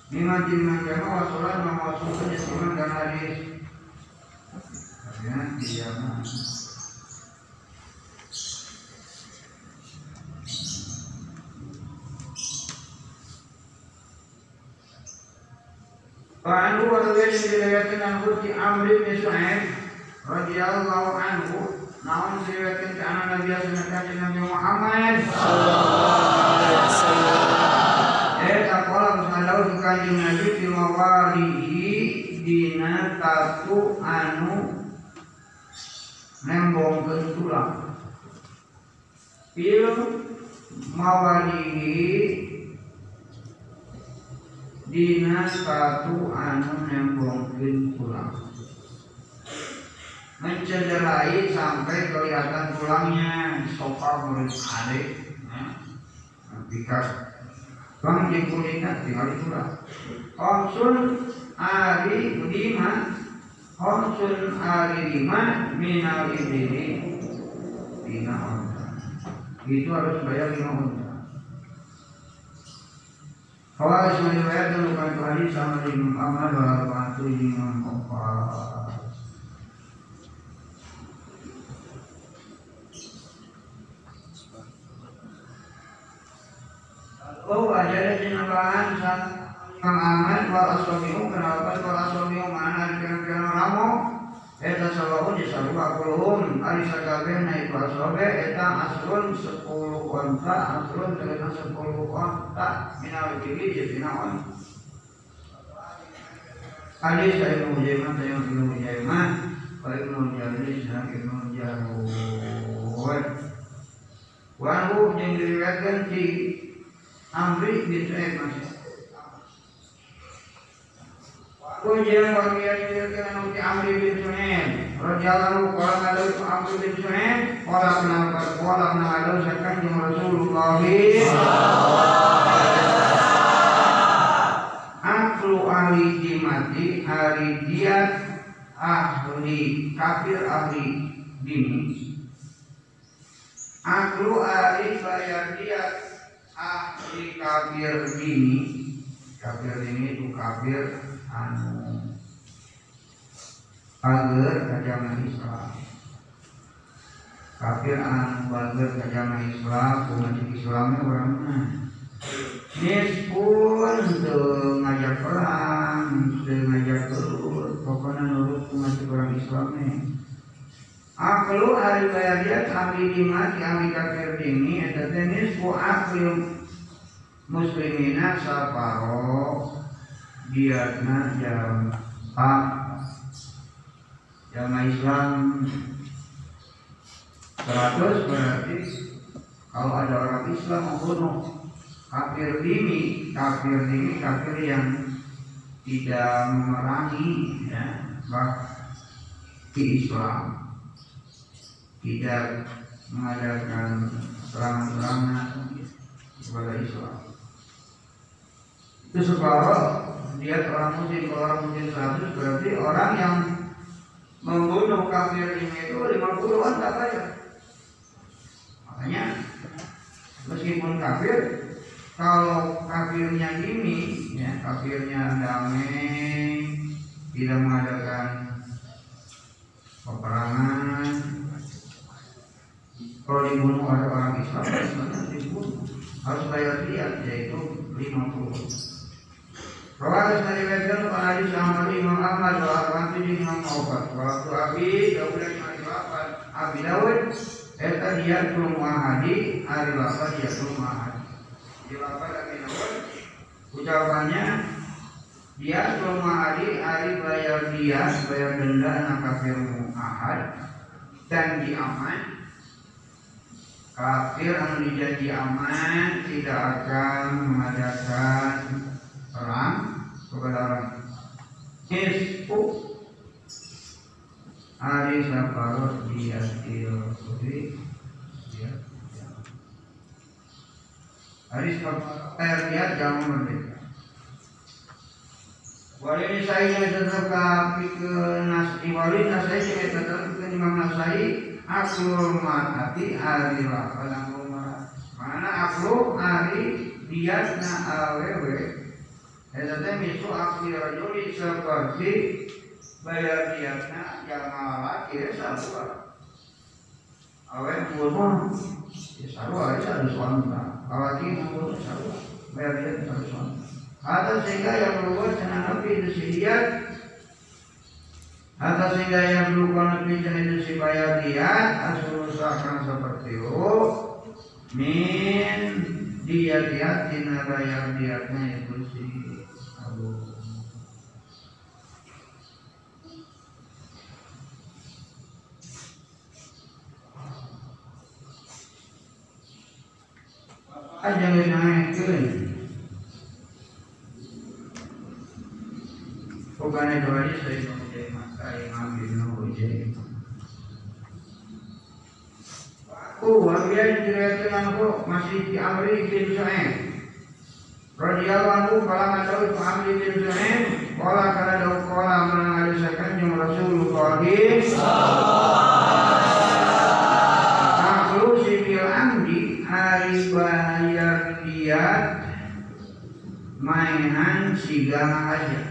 miman tijama wasora memasukkan iman dan hadis ya tijama وعنه وروي رواية عن خلق عمرو بن شعيب رضي الله عنه نعم رواية عن النبي صلى الله عليه وسلم محمد صلى الله عليه وسلم Eh, takola musalau di kanjeng Nabi di mawalihi dina tatu anu nembongkeun tulang. Il mawalihi dina satu anu nembongkeun tulang. Mencederai sampai kelihatan tulangnya. Sofa murid adik ya. bang di kulitnya tinggal di tulang. Konsul ari lima konsul ari lima minal ibini dina onta itu harus bayar lima onta Kalau Ismail Wayat dan Lukai Tuhari sama Imam Ahmad Walaupun itu Imam Kofar Oh, ada di nambahan Kang Ahmad wal kenapa wal aswabihu mana kira-kira ramu Eta salahu di salu akuluhum Ari sakabeh na itu aswabe Eta asrun sepuluh onta Asrun terkena sepuluh onta Minal kiri di finaon Hadis saya Ibnu Jaimah saya Ibnu Jaimah Wa Ibnu Jalis dan Ibnu Jarud Wanhu yang diriwayatkan di Amri bin Suhaib masih. Bagian diriwayatkan nanti Amri bin Suhaib. Rasulullah kalau ada itu Amri bin Suhaib, kalau kenapa kalau ada sekan yang Rasulullah. Aklu ahli dimati ahli diat ahli kafir ahli dini. Aklu ahli bayar diat ahli kafir ini kafir ini itu kafir agar agama Islam kafir anu agar agama Islam umat Islamnya orang mana? Pun ngajak perang, ngajak turut, pokoknya nurut umat orang Islamnya. Aklu hari bayariat amri dimati amri kafir dini Eta tenis ku aklu muslimina saparo Biatna jam pak Jama Islam 100 berarti kalau ada orang Islam membunuh kafir dini, kafir dini, kafir yang tidak memerangi ya, di Islam. Tidak mengadakan serangan-serangan kepada Islam. Itu separuh dia orang muslim, kalau orang muslim satu berarti orang yang membunuh kafir ini itu 50-an tak bayar. Makanya meskipun kafir, kalau kafirnya ini, ya kafirnya damai, tidak mengadakan peperangan, kalau dibunuh oleh orang Islam harus bayar dia yaitu 50 Rawat dari Wajah Pak Hadis Ahmad Imam Ahmad wa Ahmad di Imam Awfat Waktu Abi Dawud dan Imam Awfat Abi Dawud Eta dia belum wahadi Hari Bapak dia belum wahadi Di Bapak Abi Dawud Ucapannya Dia belum wahadi Hari bayar dia Bayar denda Anak kafir ahad Dan diaman. Kafir yang dijanji aman tidak akan mengadakan perang kepada orang Hisbu hari saparot dia putri ya, ya. hari saparot dia jangan merdeka Wali saya tetap ke nas wali nasai tetap ke imam nasai aslul matati ari lapan mana aklu ari biasna awewe Eta teh misu akli rajuli seperti bayar biasna jamal laki sabua awe pun ya sarua itu harus wanita laki pun sarua bayar atau sehingga yang berbuat senang nabi itu atau sehingga yang belum lebih itu supaya dia asal usahakan seperti itu. Min dia dia tina bayar diatnya itu si Abu aja naikkeun bukan itu aja saya mau maka Imam Ibnu Hujain Oh, wabian diriwayatkan aku masih di Amri bin anhu kala Pak Amri bin kala kala dawu kala mengadusakan jeung Rasulullah Aku mainan sigana aja.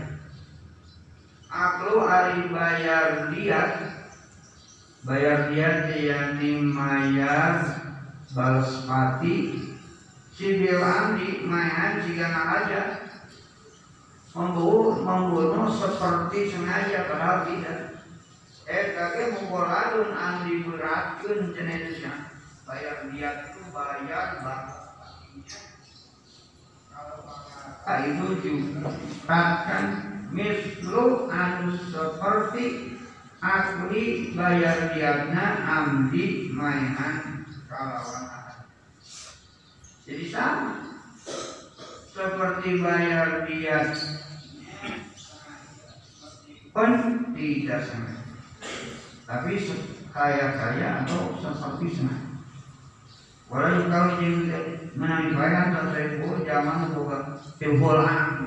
Aku hari bayar dia bayar dia yakni mayar balas pati si bilandi mainan sigana aja. Membunuh membunuh seperti sengaja padahal tidak. Eh kakek mukoladun andi beratkan jenisnya bayar dia itu bayar balas kalau itu juga kan mislu anu seperti Akli bayar diatna amdi mainan kalawan Jadi sama. Seperti bayar diat pun tidak sama. Tapi kaya-kaya atau seperti sama Walau kalau juga menang bayar atau saya zaman bukan Tibolan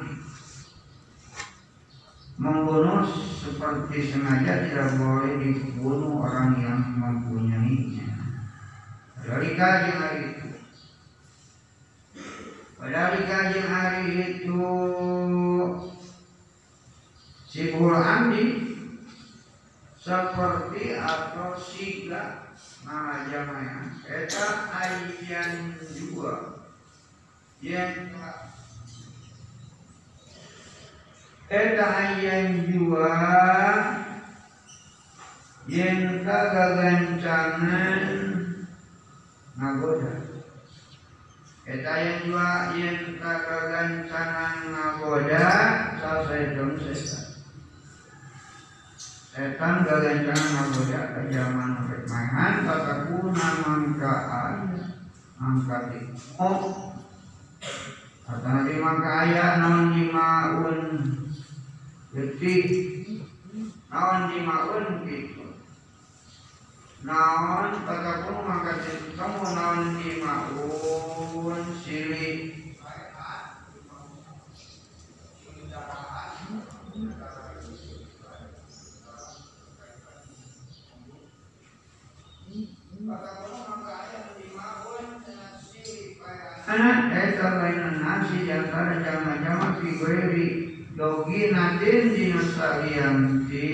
membunuh seperti sengaja tidak boleh dibunuh orang yang mempunyainya. Dari kajian hari itu, pada kajian hari itu, si Amdi seperti atau siga nama jamanya kita ayan juga yang Etahayan jua yang kagagancangan nagoda. Etahayan jua yang kagagancangan nagoda selesai dong setan. Setan gagancangan nagoda ke zaman perkemahan tataku namangka ayah angkat Oh, kata nabi mangka ayah non limaun jadi naon dimaun gitu. Naon pun maka kamu naon dimaun sili Anak eta bainan nasi jantara jama-jama fi Dogi nadin dina salianti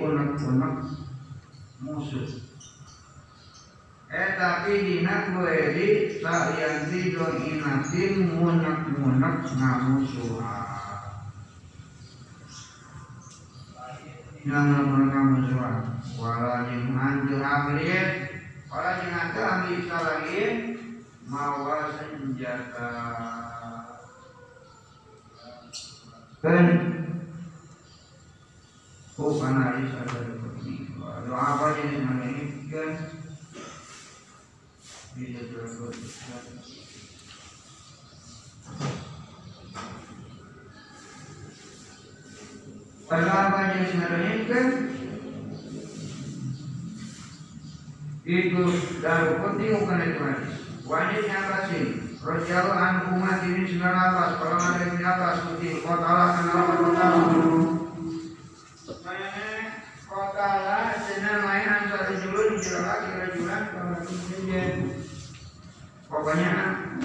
unek-unek musuh. Eh tapi dina kueri salianti dogi nadin munek-munek ngamusuhan. Yang ngamusuhan ngamusuhan. Wala jeung hancur amriyet. Wala jeung hancur amri salagin. Mawa senjata kan oh karena ada seperti doa apa yang ini? Kan bisa terlalu Kalau apa yang sebenarnya kan itu penting bukan itu hadis. Wajib nyatasin Rasul an umat ini sembilan atas kalau ada yang di atas putih kota lah kenal kota kota lah senang main antara julun juragan kira julan pokoknya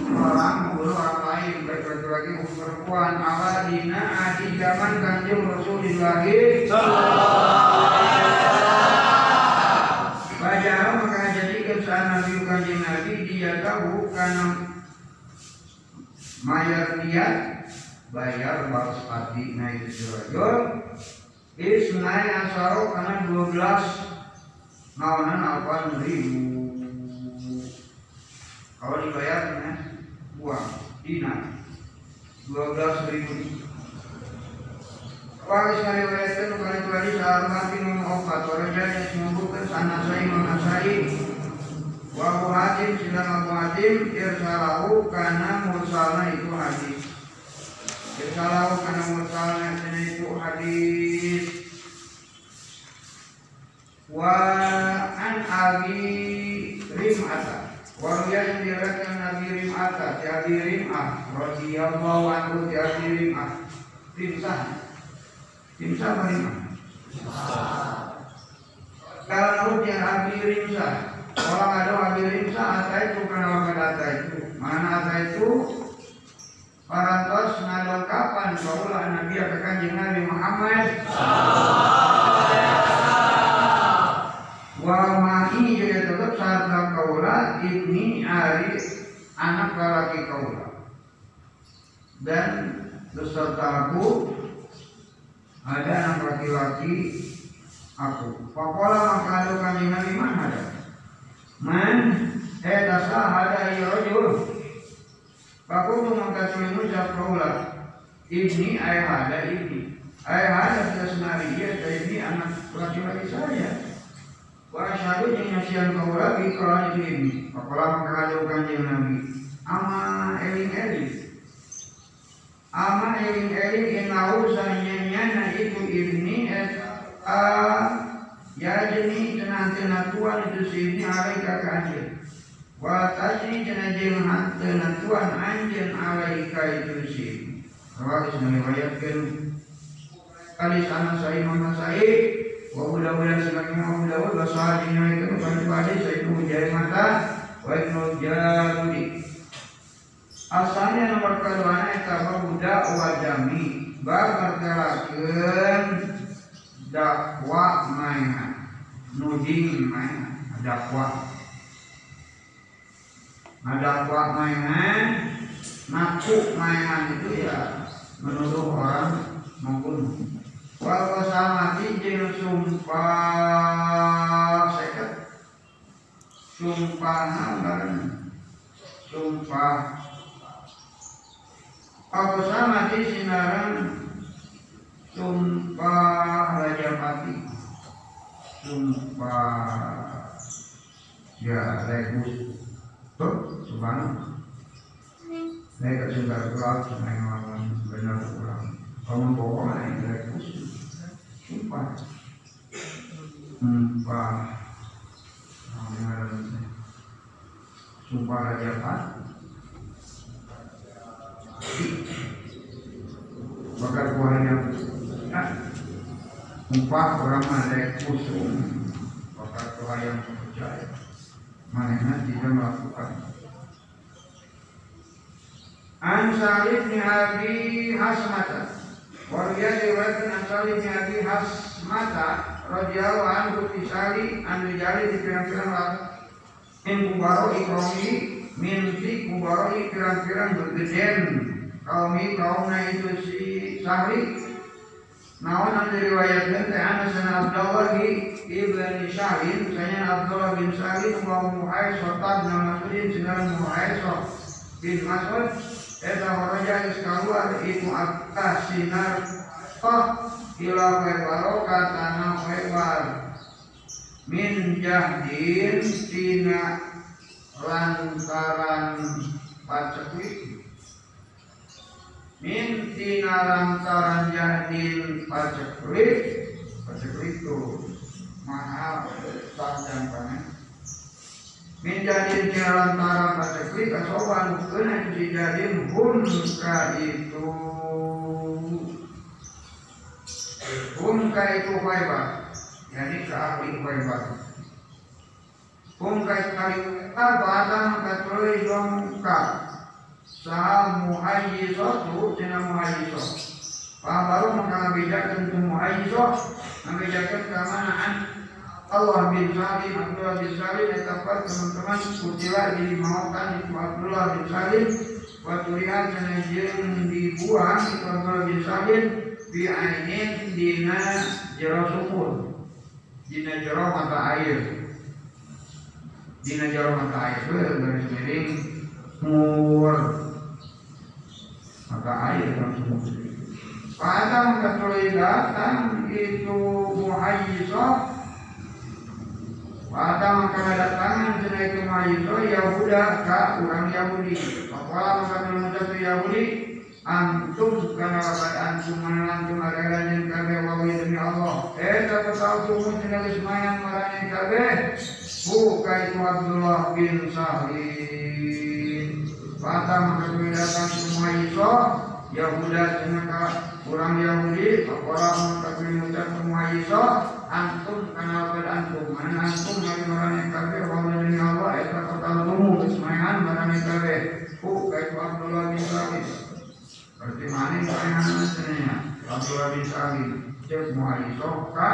orang membunuh orang lain baik laki-laki maupun perempuan ala dina adi zaman kanjeng Rasulullah Baca maka jadikan saat Nabi kanjeng Tahu karena mayar dia bayar balas pati naik dirajul isnai asaro karena 12 nawanan apa ribu. Kalau dibayar ya, uang dinar 12 ribu. Wahai wajahkan itu lagi saat mati minum obat Wajah yang sembuhkan sana saya mengasai wa Abu Hatim sedang Abu Hatim irsalahu karena mursalna itu hadis. Irsalahu karena mursalna itu hadis. Wa an abi rim'ata. Wa yang diriwayatkan Nabi Rim'ata. Di Abi Rim'ah radhiyallahu anhu di Abi Rim'ah. Rimsah Rimsah apa Rim'ah? Kalau dia Abi Rimsah Orang ada Rimsah Ata itu kenapa ata itu? Mana ata itu? Parantos ngalengkapan Kaulah Nabi akan Nabi Muhammad. Wa ma'i juga tetap sarta kaula ibni ari anak laki kaula. Dan beserta aku ada anak laki-laki aku. Pakola maka ada kami nabi mana ada man eh dasa ada iya rojul Paku tu maka mengucap kaula ibni ayah ada ibni ayah ada sudah senari ya ini anak laki-laki saya Wa asyhadu jeung nyasian kaula bi qala ini. Pakola maka kajau kanjeng Nabi. Ama eling eling. Ama eling eling inau sanyanya itu ibni et Ya Jadi tana tena tuan itu sini alai kanjil wa tajri tana jangan tena tuan anjen alai kakak itu sini Rawat melihat kan kali sana saya mama saya wa ula ula sebagai wa ula ula sahadi naik itu pada pada saya itu menjadi mata wa ibnu asalnya nomor kedua itu muda wajami bakar telakan dakwa mainan nuding mainan dakwa dakwa mainan. Naku mainan itu ya menuduh orang membunuh. Wal samati jeung sumpah seket. Sumpah nambaran Sumpah. Wal samati sinaran Sumpah Raja Pati Sumpah Ya Regus Tuh Subhanallah Mereka sudah keluar Sebenarnya benar pulang. Kamu bawa yang Regus sumpah. Sumpah. Sumpah raja Pat bakar buahnya. Nah, sumpah orang ada kusum bakar buah yang percaya. Mana tidak melakukan. An Salih bin Abi Hasmata. Warga diriwayatkan an Salim bin Abi Hasmata radhiyallahu anhu fi sali an rijali di pirang-pirang laki min kubaro ikromi min si kubaro pirang-pirang bergeden kaumi kaumna itu si Sahri Nawan an diriwayatkan teh Anas bin Abdullah ibn Syahrin saya Abdullah bin Syahrin wa Muhayyid serta bin Mas'udin dengan Muhayyid bin Mas'ud Eta haraja geus kaluar itu atas sinar toh ila khaybar katana khaybar min jahdin tina lantaran paceklik min tina lantaran jahdin paceklik paceklik itu mahal panjang banget menjadi antara pasekli kasoban kena dijadiin hunka itu. Hunka itu khaybar yani ke ahli khaybar hunka kali batang katulai dongka sah muhayyisatu cina muhayyisah baru maka bedakan tu muhayyisah membedakan kemanaan Allah bin Salim, Abdullah bin Salim, etapat teman-teman kutilah di mautan itu Abdullah bin Salim, waktu lihat senajeng dibuang itu Abdullah bin Salim, di ainin dina jero sumur, dina jero mata air, dina jero mata air garis miring. Mur mata air kan sumur. Pada mengetahui datang itu muhayyisah Pada maka datangan cenah itu Maiso Yahuda ka urang Yahudi. Pakola maka mengucap Yahudi antum kana lapat antum mana antum arela jeung kabeh wawi demi Allah. Eta tahu tuh cenah geus mayan marane kabeh. Buka itu Abdullah bin Sahih. Maka maka datang semua Maiso Yahuda cenah urang Yahudi. Pakola maka mengucap semua Maiso antum kana pada antum mana antum mari marane kabeh wa min Allah eta kota lumu ismahan marane kabeh ku kai Abdullah bin Sa'id berarti mana ismahan senenya Abdullah bin Sa'id cek muhaiso ka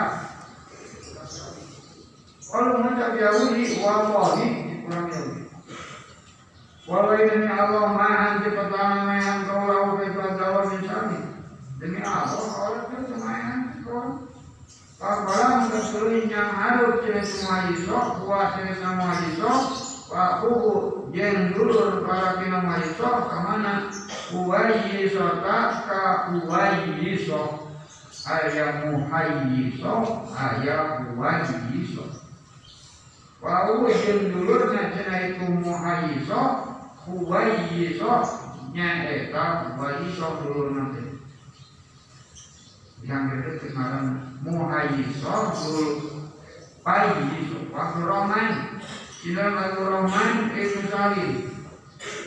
kalau mengucap Yahudi wallahi kurang Yahudi Wallahi demi Allah mahan cepatana mayan kau Abdullah bin Sa'id demi Allah kalau itu semayan kau Pagbalang kesulitan yang harus cina semua isok, puas cina semua isok, Pak Kuku jen dulur para kina maisok ke mana? Uwayi tak ka uwayi sok Ayah muhayi sok Ayah uwayi sok na cina itu muhayi Uwayi sok Nya eta uwayi sok dulur nanti yang itu sekarang muhayyisoh guru payyisoh waktu roman sila lagu roman itu sali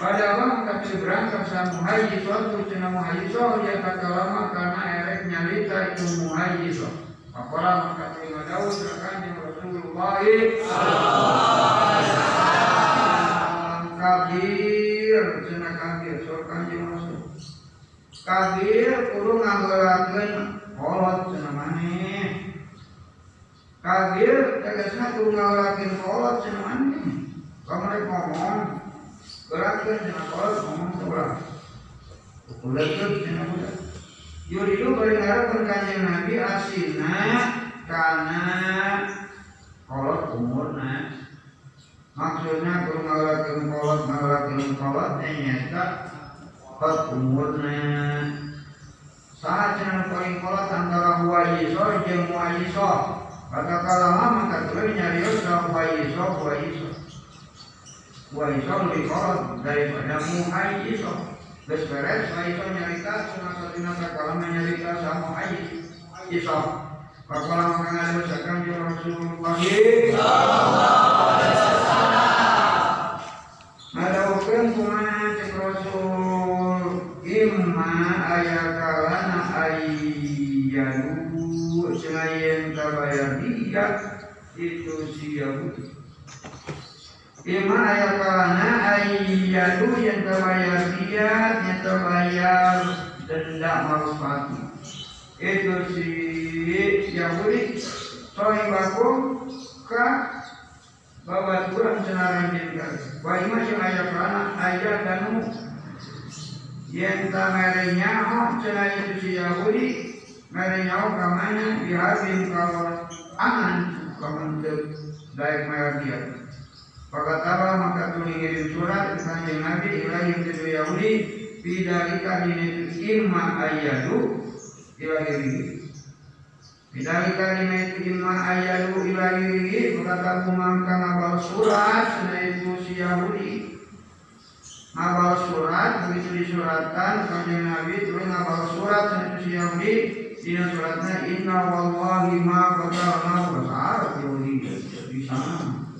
pada awal kami berangkat sama muhayyisoh itu cina muhayyisoh ya kata lama karena erek nyalita itu muhayyisoh apalah maka terima daun akan yang Rasulullah kabir kanjeng Rasul kabir kudu nganggelakeun kolot cenah maneh kabir tegasna kudu nganggelakeun kolot cenah maneh kamari ngomong gerakkeun cenah kolot ngomong sebelah ulekeun cenah budak Yuridu bari ngarepkeun kanjeng Nabi asina kana kolot umurna. Maksudnya kudu nganggelakeun kolot nganggelakeun kolot nyata Muayiso kata kalama lebih daripada nyarita sakalama nyarita sa muayiso Pakola maka ngadosakan jeung Rasulullah Ngadawkeun kumaha cek Rasul imma ayakalana ayyanu selain kabayar dia itu si Yahudi imma ayakalana ayyanu yang kabayar dia yang kabayar denda malfati itu si Yahudi sohibakum ka bahwa Tuhan senaran jenderal bahwa masih ayat kana ayat itu si Yahudi merenya oh kamana dihabin kalau aman kaman daik merah dia. Pakataba maka tuli ngirim surat ke kanjeng Nabi ilahi itu Yahudi bidalika dini imma ayyadu ilahi Bidalika dina itu imma ayyadu ilahi berkata kumangka ngabal surat itu si Yahudi ngabal surat begitu disuratkan kanjeng Nabi terus ngabal surat itu si Yahudi dina suratnya inna wallahi ma bahasa Arab Yahudi di sana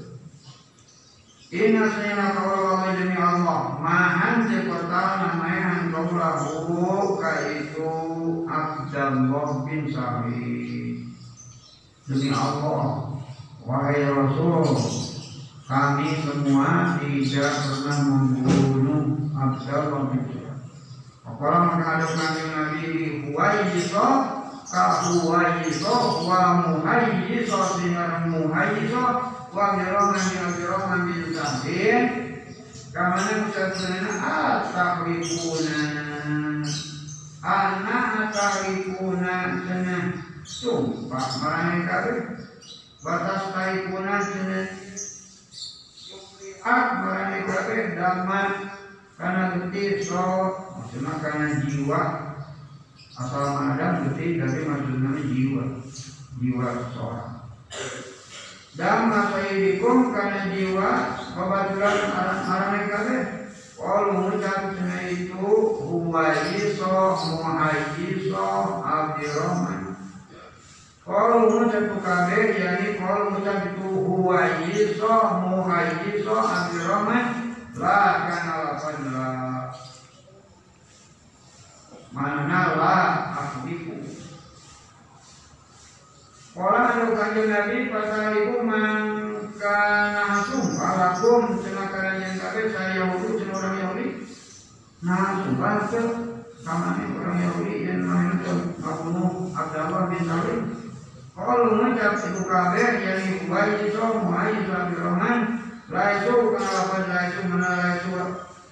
Inna sayyidina kawala demi Allah Mahan cepatana mahan kaulahu Kaitu Abdullah bin Sa'id Demi Allah Wahai Rasul Kami semua tidak pernah membunuh Abdullah bin Sa'id Apakah menghadap Nabi? Nabi Huwaiso Kahuwaiso Wa muhaiso Sinar muhaiso wa miroman min miroman bin sahin kamana musafirina atakrifuna ana atakrifuna sumpah kabeh batas taikuna sana ak marane kabeh dhamma karena getih so maksudnya karena jiwa. Asal ada getih tapi maksudnya jiwa. Jiwa seseorang. Dan masaidikum karena jiwa. Kebetulan arang-arang kabeh Kalau mengucap itu. Huwa iso muhajiso abdirahman Kalau mengucap kabeh kalau mengucap itu huwa iso muhajiso abdirahman la kana lapan la mana la akhbiku Kala anu kanjeng Nabi pasaliku mangkana sumpah lakum cenah yang kabeh saya Yahudi cenah orang Yahudi. Nah sumpah ke kamane orang Yahudi yang ke ngabunuh Abdullah bin Salim. Kalau mengucap itu kabeh yang ibai itu muai suami roman laisu kana lapan laisu mana laisu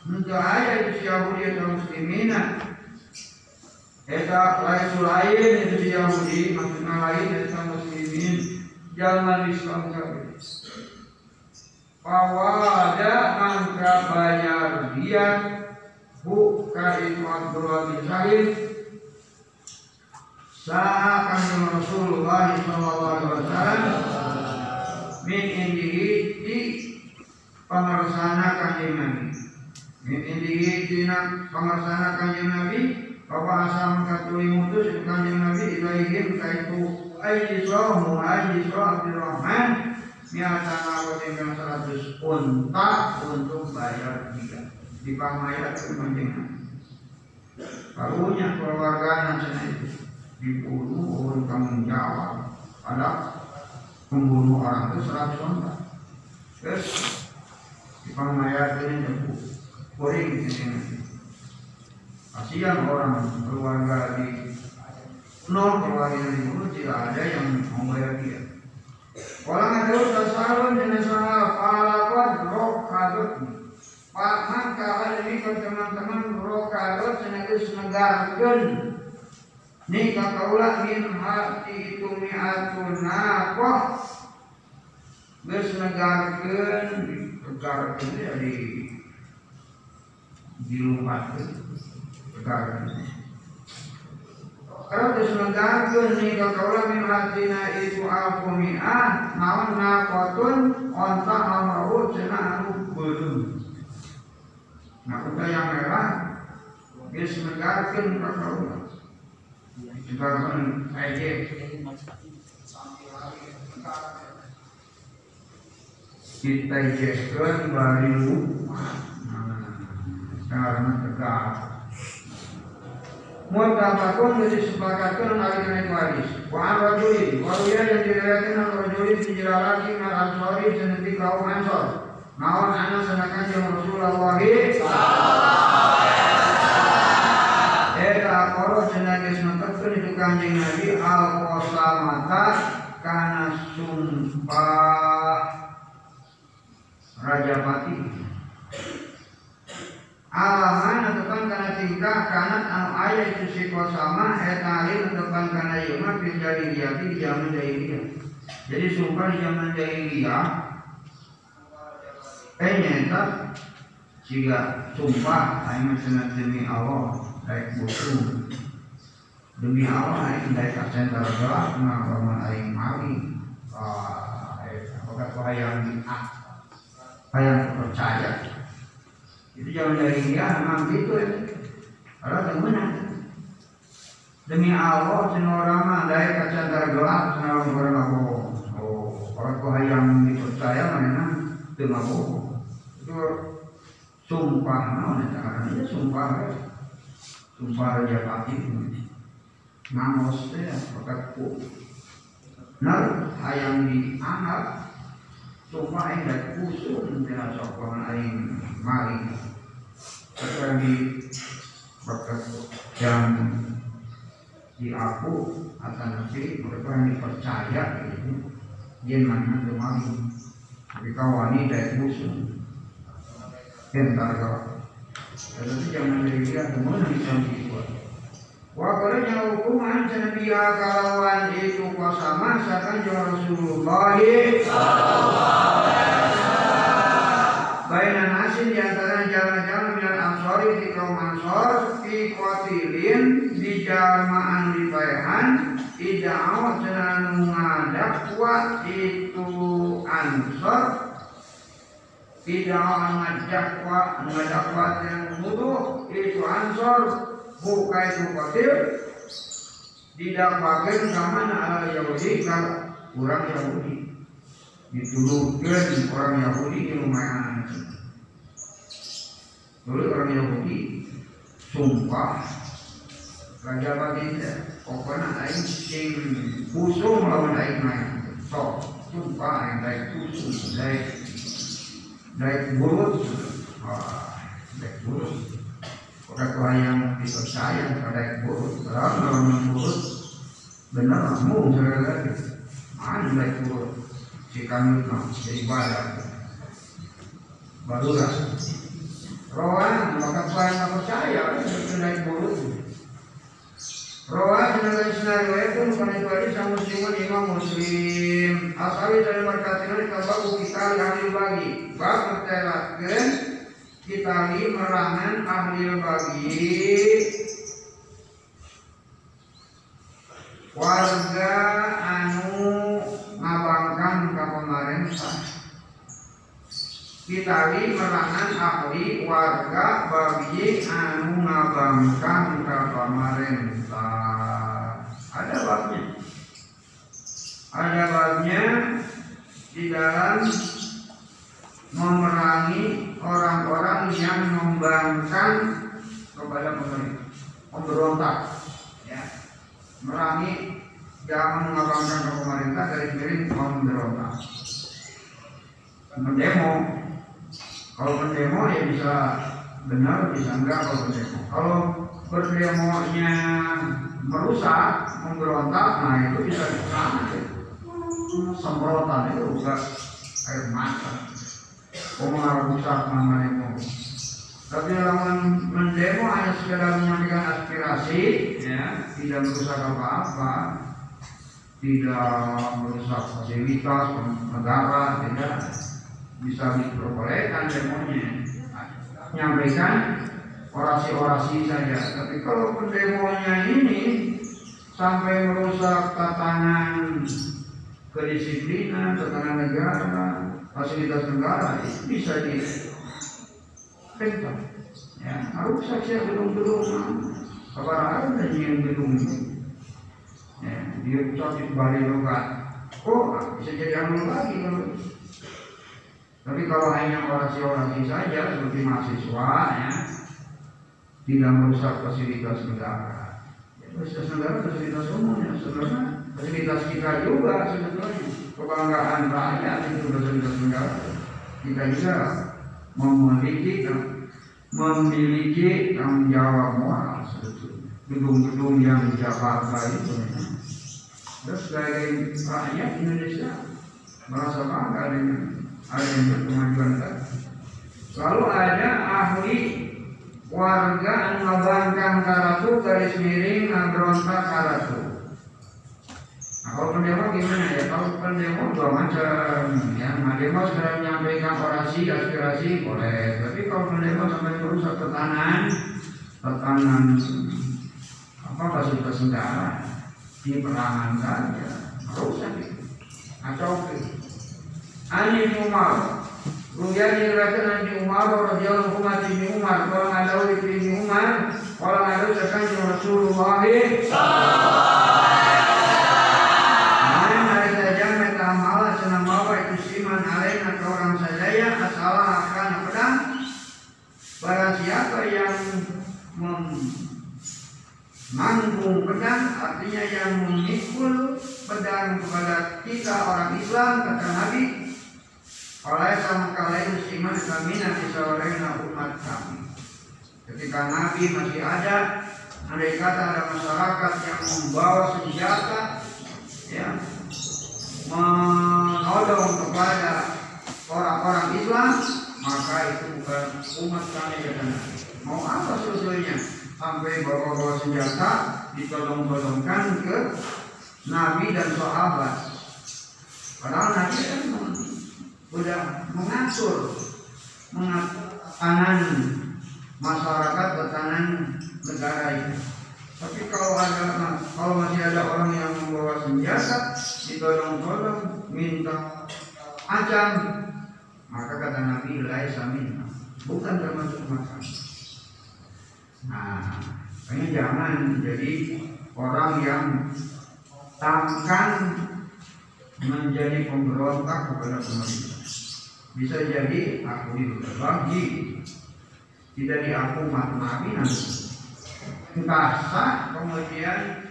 untuk ayat itu Yahudi atau muslimina Eta lain lain itu di Yahudi, maksudnya lain dari muslimin, jangan Islam kabeh. Pawada angka bayar dia buka itu Abdullah bin Sa'akan Rasulullah Sallallahu Alaihi Wasallam. Min indihi di pengersana kanjeng Nabi. Min indihi di pengersana kanjeng Nabi. Bapak asal katuli mutus kanjeng Nabi. Ilaihim kaitu ayyisrohu ayyisroh Abdurrahman Miatan awal dengan seratus unta untuk bayar dia Dipamayat ke kanjeng Nabi Karunya keluarga sana itu dibunuh oleh tanggung jawab. Ada membunuh orang itu seratus unta terus dipamayat ini jemput kuring ini kasihan orang keluarga di nol keluarga yang dibunuh tidak ada yang membayar dia. Orang ada sasalun jenis salah palakot rokadut. Paman kawan ini ke teman-teman rokadut senagus negarkan ini kakaulah min hati itu mi'atun nakoh Geus negarkeun negarkeun jadi dilumpatkeun sekarang. Kalau diselenggarakan nih kalau min hatina itu aku mi'ah naon nakotun onta amrau cina anu belum. Nah udah yang merah diselenggarakan kakaulah. Sekarang aja kita jeskan baru sekarang tegak. Mutabakun disepakatkan hari kena hadis. Wa rajulin, wa yang diriwayatkan oleh rajulin di jalalaki al ansori senenti kaum ansor. Anak senakan yang Rasulullah Eta itu kanjeng Nabi al kosamata karena sumpah Raja Pati alaman tepan karena tingkah kanat anu ayah itu si kosama eta alim tepan karena yuma fil jahiliyah di zaman jahiliyah jadi sumpah di zaman jahiliyah eh nyata jika sumpah mah demi Allah baik buku demi Allah aing baik kasen gelap ngapaman aing mali ah apakah kau hayang di hayang percaya? Itu jangan dari dia memang gitu ya kalau temenan demi Allah orang mah dari kaca gelap senang orang bohong. Oh kalau kau hayang dipercaya mana itu bohong. Itu sumpah cara itu sumpah ya sumpah raja pati ya pakai ku nah hayang dianggap sumpah yang dari kusum dengan sokongan aing maling. Yang di aku atau nanti mereka yang dipercaya gitu. Dia mana maling tapi kawani dari kusum entar kau. Tetapi jangan dari dia ke mana bisa dibuat Wakalanya hukuman senabia kalawan itu kuasa masa kan Rasulullah. Baina nasin di antara jalan-jalan minal ansori di kaum ansor Fi qatilin di jamaan di bayahan Tidak awak cenah ngadakwa itu ansor. Tidak ngajak ngajak yang mutu itu ansor buka itu kotir didapatkan ke mana ala Yahudi kalau orang Yahudi. Ditulurkan orang Yahudi di rumah dulu orang Yahudi sumpah Raja Baginda pokoknya aing sing pusung lawan aing main. Sok sumpah aing daik pusung daik daik burut. Wah daik Orang yang dipercaya daik burut kalau lawan burut benar kamu sekali lagi. Mana daik burut si kami jadi badak barulah Rohan, maka saya percaya, naik buruk. Rohan dengan senario itu itu aja sama muslimun imam muslim. Asawi dari berkatnya kabaku kita ahli bagi. Bab bertelakan kita merangan ahli bagi warga anu ngabangkan ke pemerintah Kitawi merangan ahli warga bagi anu ngabangkan ke pemerintah. Ada babnya. Ada babnya di dalam memerangi orang-orang yang membangkang kepada pemerintah, memberontak, ya, merangi yang mengabangkan ke pemerintah dari miring memberontak, mendemo kalau berdemo ya bisa benar, bisa enggak kalau berdemo. Kalau berdemonya merusak, memberontak, nah itu bisa di sana. Semprotan itu juga air mata. Omar rusak namanya. Tapi lawan mendemo hanya sekedar menyampaikan aspirasi, ya, tidak merusak apa-apa, tidak merusak fasilitas negara, tidak. Bisa diperbolehkan demonya. Menyampaikan orasi-orasi saja. Tapi kalau pendemonya ini sampai merusak tatanan kedisiplinan tatanan negara fasilitas negara itu bisa di ya harus saja gedung-gedung kabar ada yang gedung ya dia pusat di Bali Logat kok bisa jadi anu lagi tapi kalau hanya orasi-orasi saja seperti mahasiswa ya tidak merusak fasilitas negara. Ya, fasilitas negara fasilitas umum ya sebenarnya. Fasilitas kita juga sebetulnya kebanggaan rakyat itu negara. Kita juga memiliki memiliki tanggung jawab moral sebetulnya. Gedung-gedung yang di Jakarta itu terus sebagai rakyat Indonesia merasa bangga dengan ada yang berkemajuan Lalu ada ahli warga ngabangkan karatu garis miring ngabrontak karatu. Kalau pendemo gimana ya? Kalau pendemo dua macam ya. Pendemo sudah menyampaikan orasi, aspirasi boleh. Tapi kalau pendemo sampai merusak tekanan, tekanan apa fasilitas negara di perangan saja, rusak itu. Atau bin Umar Kemudian diriwayatkan Ani bin Umar radhiyallahu anhu bin Umar kalau ada bin Umar kalau ada sekan Rasulullah Mana hari saja mereka malah senang bawa itu siman alaina ke orang sadaya asalah akan pedang Barang siapa yang manggung pedang artinya yang memikul pedang kepada kita orang Islam kata Nabi oleh sama kalian musliman kami nanti sawarena umat kami. Ketika Nabi masih ada, andai kata ada masyarakat yang membawa senjata, ya, menolong kepada orang-orang Islam, maka itu bukan umat kami kata Nabi. Mau apa sebetulnya? Sampai bawa-bawa senjata ditolong-tolongkan ke Nabi dan sahabat. Padahal Nabi kan sudah mengatur tangan masyarakat ke tangan negara itu. Tapi kalau ada kalau masih ada orang yang membawa senjata, ditolong-tolong minta Acam. Maka kata Nabi laisa minna. Bukan termasuk makan. Nah, makanya jangan jadi orang yang takkan menjadi pemberontak kepada pemerintah. Bisa jadi aku dibagi, tidak diaku Nabi nanti. Sah kemudian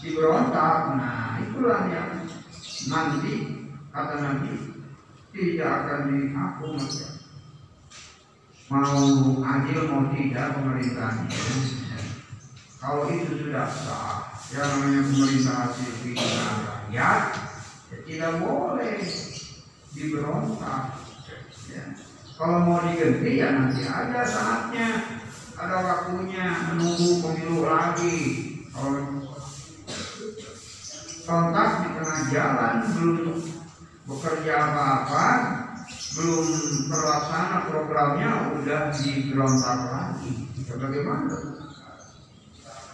diberontak. Nah, itulah yang nanti kata Nabi tidak akan diaku mati. Mau adil mau tidak pemerintahnya. Kalau itu sudah sah, yang namanya pemerintah hasil pilihan rakyat, ya tidak boleh diberontak. Ya. Kalau mau diganti ya nanti ada saatnya, ada waktunya menunggu pemilu lagi. Kalau kontak di tengah jalan belum bekerja apa-apa, belum terlaksana programnya udah diberontak lagi. Ya bagaimana?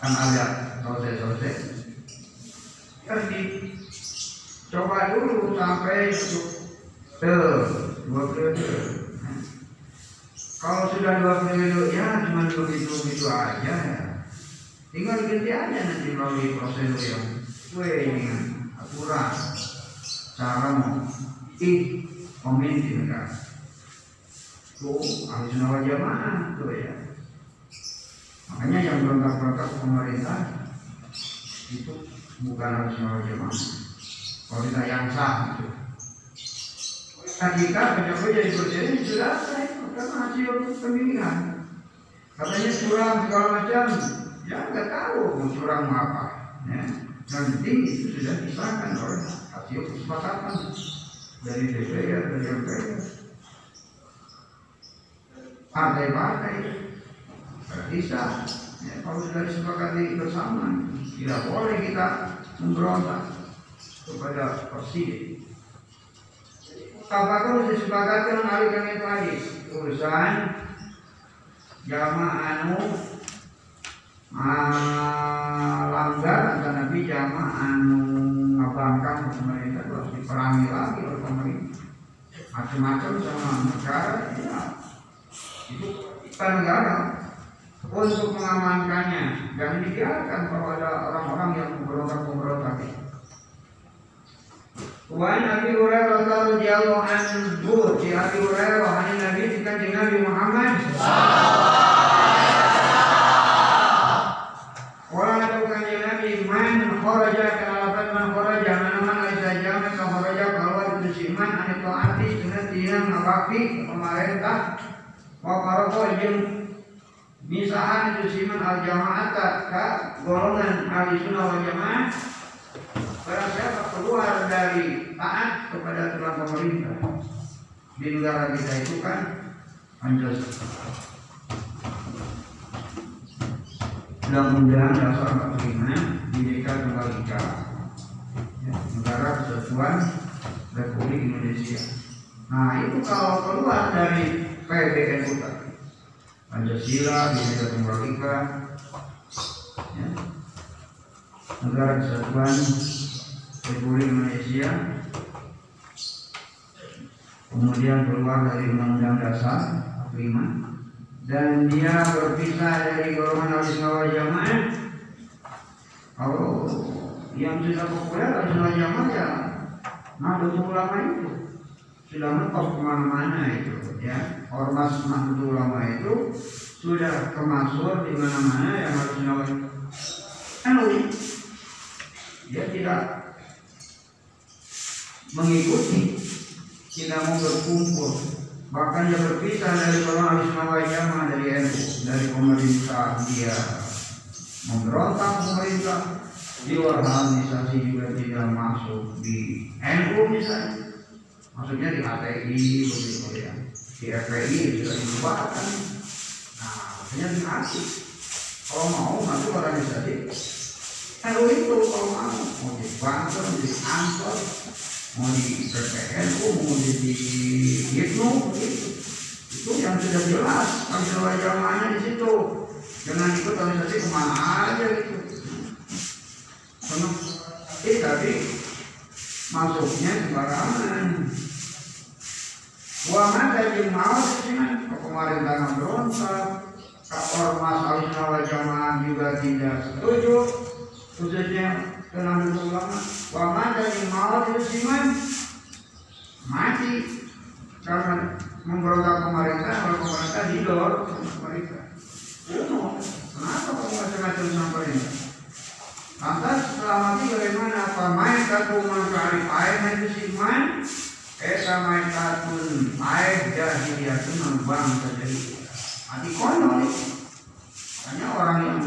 Kan ada selesai-selesai. Kan dicoba dulu sampai tuh dua periode. Kalau sudah dua periode ya cuma begitu begitu aja ya. Tinggal ganti aja nanti melalui prosedur yang sesuai dengan aturan cara mau pemimpin kan. Tuh harus nawal jamaah tuh ya. Makanya yang berontak-berontak pemerintah itu bukan harus nawal jamaah. Pemerintah yang sah gitu. Ketika pejabat jadi presiden sudah selesai karena hasil pemilihan. Katanya curang segala macam, ya nggak tahu mau curang apa. Ya. Nanti itu sudah disahkan oleh hasil kesepakatan dari DPR dari MPR. Partai-partai bisa. Ya, kalau sudah disepakati bersama, tidak boleh kita memberontak kepada presiden. Apakah harus disepakati hari kami tadi urusan jamaah anu langgar kata Nabi jamaah anu ngabangkang pemerintah harus diperangi lagi oleh pemerintah. Macam-macam sama negara ya. Itu kita negara untuk mengamankannya jangan dibiarkan kalau ada orang-orang yang memberontak-memberontak itu Wan Abi Hurairah radhiyallahu anhu di Abi Hurairah Nabi Nabi Muhammad Wala tu kanjeng Nabi man kharaja kalapan man kharaja mana man aisa jamak kharaja keluar itu siman ane taati sunat ngabakti pemerintah wa paroko jeung misahan itu siman al jamaata ka golongan ahli sunnah wal jamaah Barang siapa keluar dari taat kepada aturan pemerintah di negara kita itu kan Pancasila. Undang-undang dasar 45 Bhinneka Tunggal Ika Negara Kesatuan Republik Indonesia. Nah itu kalau keluar dari PBNU tadi Pancasila, Bhinneka Tunggal Ika, ya, Negara Kesatuan Republik Indonesia. Kemudian keluar dari Undang-Undang Dasar 45 dan dia berpisah dari golongan ahli sunnah jamaah kalau yang sudah populer ahli sunnah jamaah ya Nahdlatul Ulama itu sudah mentok ke mana-mana itu ya? Ormas Nahdlatul Ulama itu sudah kemasuk di mana-mana yang harus sunnah kan dia tidak mengikuti tidak mau berkumpul. Bahkan dia berpisah dari golongan Islam jamaah dari NU dari pemerintah dia. Memberontak pemerintah di organisasi juga tidak masuk di NU misalnya maksudnya di HTI begitu ya. Di FPI sudah dibubarkan nah maksudnya dikasih kalau mau masuk organisasi NU itu kalau mau mau di Banten di Ansor mau di PPNU mau di, di Hipno gitu. itu yang sudah jelas kalau jamaahnya di situ. Jangan ikut organisasi ke mana aja gitu karena eh tapi masuknya sembarangan. Wa mata jeung mau sih pemerintahan berontak, ormas al jamaah juga tidak setuju. Khususnya kenal ulama wa mata yang mau siman mati. Karena memberontak pemerintah kalau pemerintah didor pemerintah kenapa kamu macam-macam sama pemerintah main kaku mengkari air itu siman Esa main katun air jahiliyah itu membang terjadi mati konyol hanya orang yang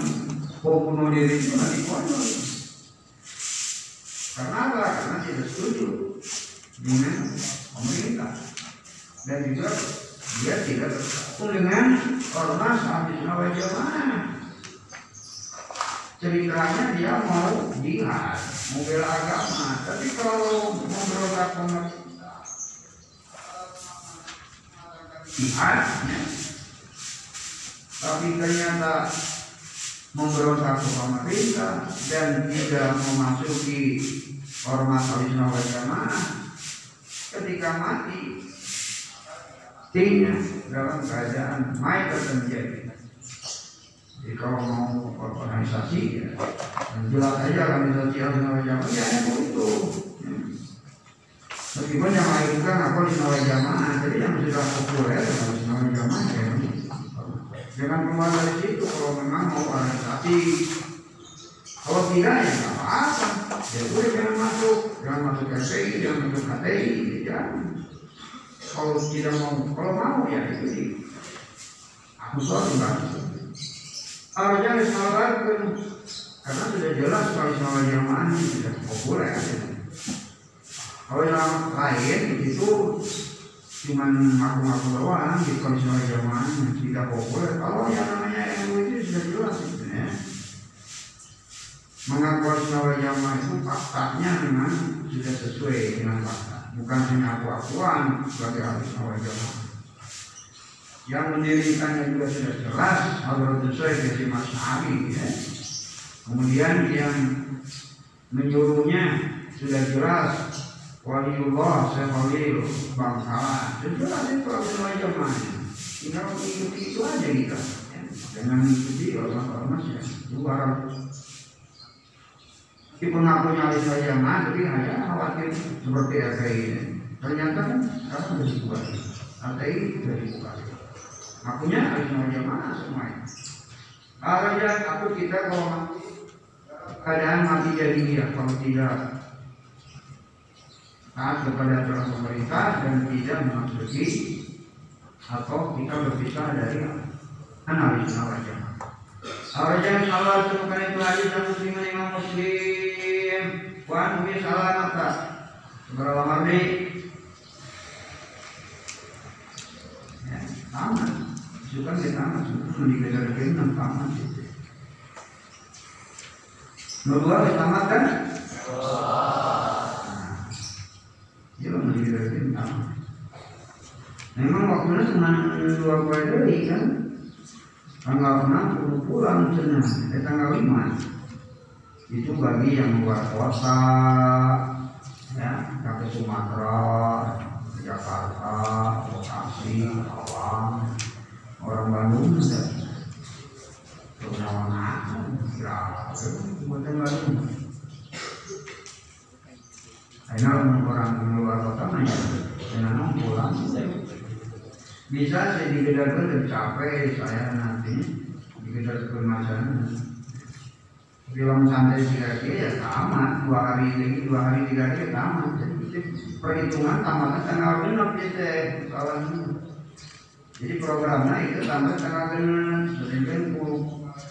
bunuh diri itu mati konyol karena apa? Karena tidak setuju dengan pemerintah dan juga dia tidak bersatu dengan ormas habis nawai jamaah. Ceritanya dia mau jihad, bela agama, tapi kalau mau berontak pemerintah, jihad, ya. tapi ternyata memberontak ke pemerintah dan tidak memasuki ormas wal Jamaah ketika mati tidak dalam keadaan mayat terjadi. Kalau mau organisasi ya, jelas saja organisasi wal Jamaah ya itu. Meskipun yang mengajukan apa di Nawai Jamaah, jadi yang sudah populer harus Nawai Jamaah ya. Jangan kembali dari situ kalau memang mau organisasi. Kalau tidak ya nggak apa-apa. Ya udah jangan masuk, jangan masuk KPI, jangan masuk KTI, jangan. Kalau tidak mau, kalau mau ya itu di aku soal. Harusnya disalahkan karena sudah jelas kalau sama jamaah ini tidak populer. Kalau yang lain itu cuman ngaku-ngaku doang di jamaah yang tidak populer. Kalau yang namanya NU itu sudah jelas itu ya. Mengaku konsul jamaah itu faktanya memang sudah sesuai dengan fakta, bukan hanya aku-akuan sebagai ahli jamaah. Yang mendirikannya juga sudah jelas harus sesuai dengan Mas Ali ya. Kemudian yang menyuruhnya sudah jelas waliullah saya walil bangsawan jelas itu harus jamaah tinggal mengikuti itu aja kita ya. jangan mengikuti ormas-ormas ya. Luar si pengakunya alis jamaah tapi hanya khawatir seperti RTI ini. Ternyata kan sekarang sudah dibuka RTI sudah dibuka akunya alis jamaah semuanya kalau ya aku kita kalau mati keadaan mati jadi dia kalau tidak taat kepada aturan pemerintah dan tidak memasuki atau kita berpisah dari analis wal jamaah. Arjan salah temukan itu hadis dan muslimin imam muslim. Wan bi salah mata. Seberapa mardi? Ya, tamat. Suka di tamat, suka di negara enam tamat itu. Nomor dua tamat kan? Memang waktunya cuma dua kali dari kan. Tanggal enam puluh pulang senang. Eh tanggal lima itu bagi yang luar kota, ya, ke Sumatera, Jakarta, Bekasi, Awang, orang Bandung sudah Terus kira bukan Bandung. Akhirnya orang luar kota nanya, dengan pulang bisa saya digedar-gedar capek saya nanti digedar kemasan film santai tiga ya tamat dua hari lagi dua hari tiga hari tamat jadi perhitungan tamatnya tanggal genap ya kawan jadi programnya itu sampai tanggal genap sedangkan puluh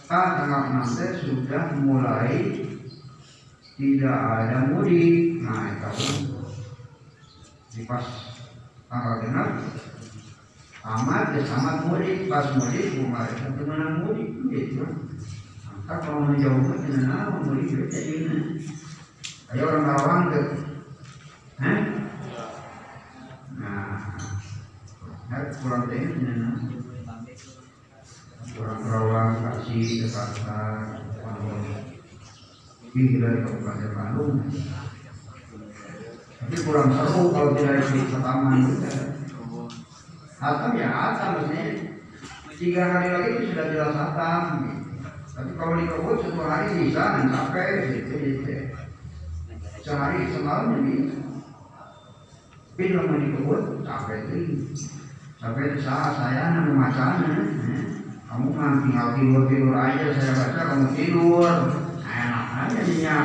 tanggal enam sudah mulai tidak ada mudik. Nah itu di pas tanggal genap amat ya sama mudik. Pas mudik mulai satu mana mudik? Gitu maka kalau menjauh mah nahu mudik itu jadi ayo orang Karawang ke Hah? nah nah kurang teh tidak nahu orang Karawang kasih Jakarta lebih dari Kabupaten Bandung tapi kurang seru kalau tidak di taman Hatam ya hatam maksudnya tiga hari lagi itu sudah jelas hatam. Tapi kalau dikebut satu hari bisa dan capek gitu gitu. Sehari semalam jadi tapi kalau dikebut capek itu. Capek itu salah saya nama macamnya. Kamu kan tinggal tidur tidur aja saya baca kamu tidur. Enak aja dia.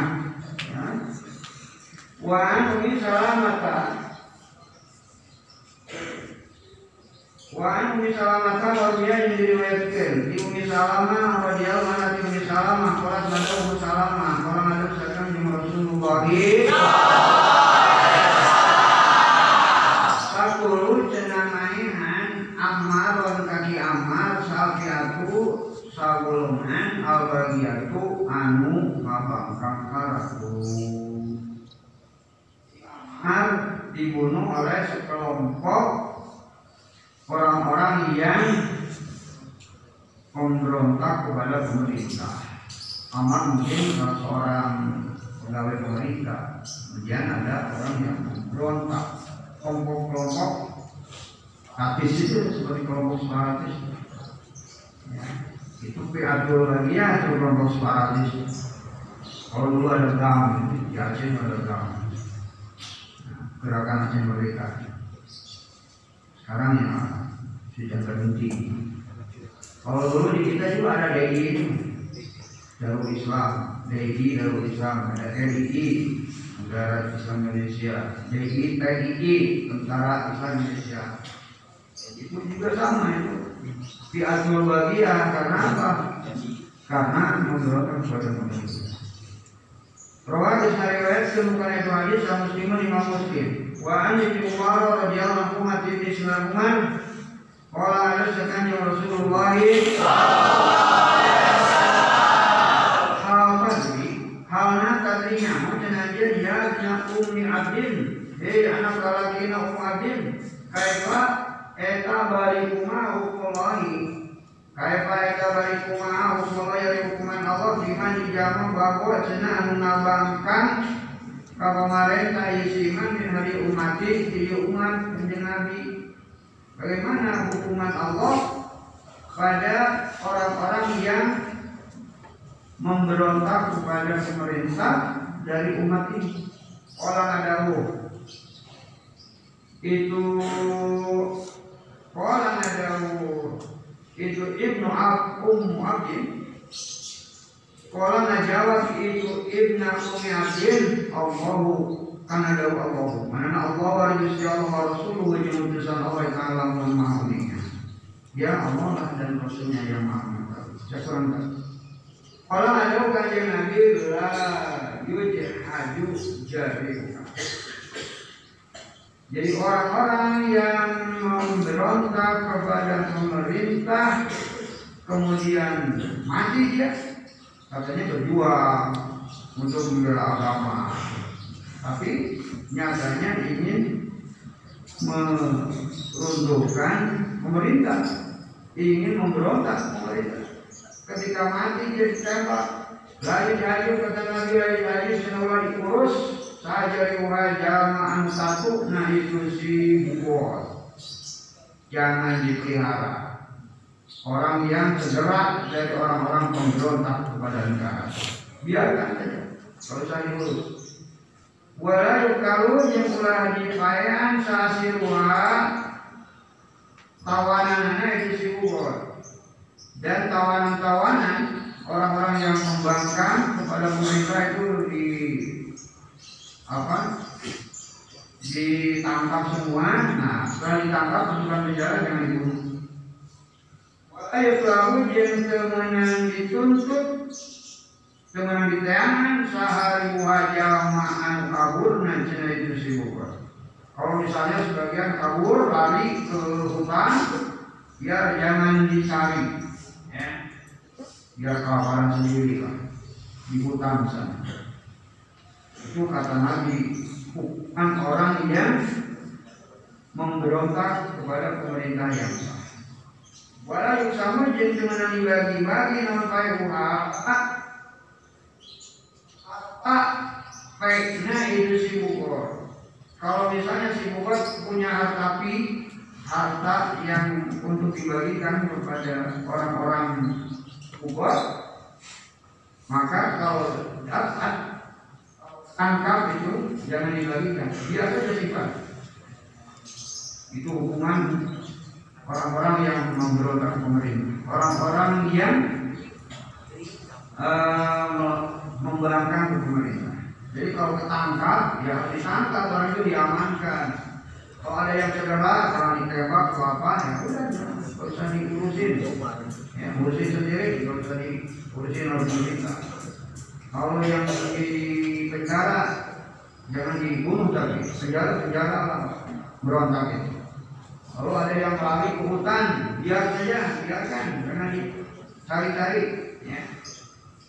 Ya. Wah, ini salamata Wa Ummi Salamah radhiyallahu yang diriwayatkan di Ummi Salamah radhiyallahu anha di Ummi Salamah qalat mana Ummi Salamah orang ada sekarang di Rasulullah Sakulu karatu Ammar dibunuh oleh sekelompok orang-orang yang memberontak kepada pemerintah. Aman mungkin seorang pegawai pemerintah. Kemudian ada orang yang memberontak. Kelompok-kelompok aktif itu seperti kelompok separatis. Ya, itu piatul lagi ya itu kelompok separatis. Kalau dulu ada di Aceh ada. Nah, gerakan Aceh Merdeka sekarang ya sudah berhenti kalau dulu di kita juga ada DI itu. Darul Islam DI Darul Islam. Ada RII Negara Islam Indonesia. DI TII Tentara Islam Indonesia. Itu juga sama itu. Diatur bagian karena apa? Karena memberontak kepada pemerintah Rawat disariwayatkan bukan itu hadis sama muslimun imam muslim. Wa an Ibnu Umar radhiyallahu anhu mati di Sinagungan Qala ya Rasulullah. Halna tadrinya Macam aja Abdin. Hei anak lalakina Umi Abdin. Kaifa? Eta barikuma hukumahi Kaifa eta barikuma hukumahi Dari hukuman Allah Diman dijama bahwa Cena anu nabangkan pemerintah isiman min hari umati di umat menjadi Nabi. Bagaimana hukuman Allah pada orang-orang yang memberontak kepada pemerintah dari umat ini orang adawu. Itu orang adawu itu ibnu Akum Abdin. Kala najawab itu ibna umi abdin Allahu karena dawu Allahu. Mana Allah wa Gusti Allah jeung utusan Allah taala mun mahuninya ya Allah lah dan Rasulnya yang mengetahui. Syukuran Kala najawab kanjeng Nabi la yujhadu jariha jadi orang-orang yang memberontak kepada pemerintah kemudian mati dia katanya berjuang untuk membela agama. Tapi nyatanya ingin meruntuhkan pemerintah. Ingin memberontak pemerintah. Ketika mati dia ditembak. Lari lari kata Nabi lari lari senawar diurus saja riwayat jamaah satu nah itu si buat jangan dipelihara orang yang segera dari orang-orang pemberontak kepada negara. Biarkan saja, kalau saya dulu. Walau kalau yang ulah dipayan sasiruha tawanannya itu si ubor dan tawanan-tawanan orang-orang yang membangkang kepada pemerintah itu apa ditangkap semua nah setelah ditangkap masukkan penjara jangan dibunuh Ayo kamu yang temenan dituntut temenan ditayangan sehari wajah kabur nanti itu si bukan. Kalau misalnya sebagian kabur lari ke hutan, biar jangan dicari, ya. biar kelaparan sendiri lah di hutan sana. Itu kata Nabi, bukan orang yang memberontak kepada pemerintah yang sah. Walau sama jeung temenan dibagi-bagi naon pae uha. Apa baiknya itu si bukor. Kalau misalnya si bukor punya harta pi harta yang untuk dibagikan kepada orang-orang kubur maka kalau dapat tangkap itu jangan dibagikan. Biar saja simpan. Itu hukuman orang-orang yang memberontak pemerintah orang-orang yang uh, membangkang ke pemerintah jadi kalau ketangkap ya harus ditangkap. Orang itu diamankan. Kalau ada yang cedera orang ditembak atau apa ya udah nggak usah diurusin. Ya urusin sendiri nggak usah diurusin oleh pemerintah kalau yang di penjara jangan dibunuh tapi penjara penjara berontak itu. Kalau ada yang lari ke hutan biar saja biarkan jangan dicari-cari ya.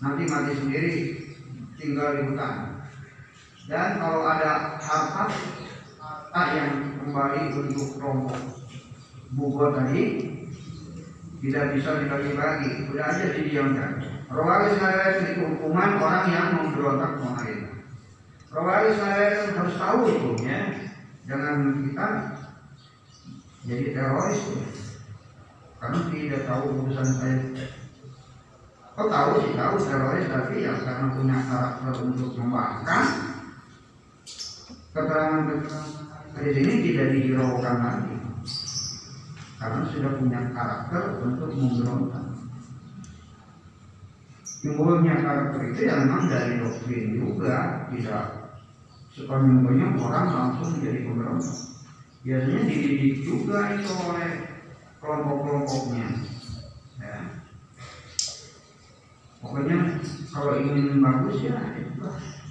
Nanti mati sendiri tinggal di hutan. Dan kalau ada harta harta yang kembali untuk rombong. Bubur tadi tidak bisa dibagi-bagi sudah aja didiamkan Ismail itu hukuman orang yang memberontak pemerintah Rawawi Ismail harus tahu itu ya jangan kita jadi teroris ya. karena tidak tahu urusan saya Kau tahu sih tahu teroris tapi yang karena punya karakter untuk membangkang keterangan-keterangan di sini tidak dihiraukan lagi karena sudah punya karakter untuk memberontak. Timbulnya karakter itu yang memang dari doktrin juga tidak sepanjang orang langsung menjadi pemberontak. Biasanya dididik juga itu oleh kelompok-kelompoknya. Ya. Pokoknya kalau ingin bagus ya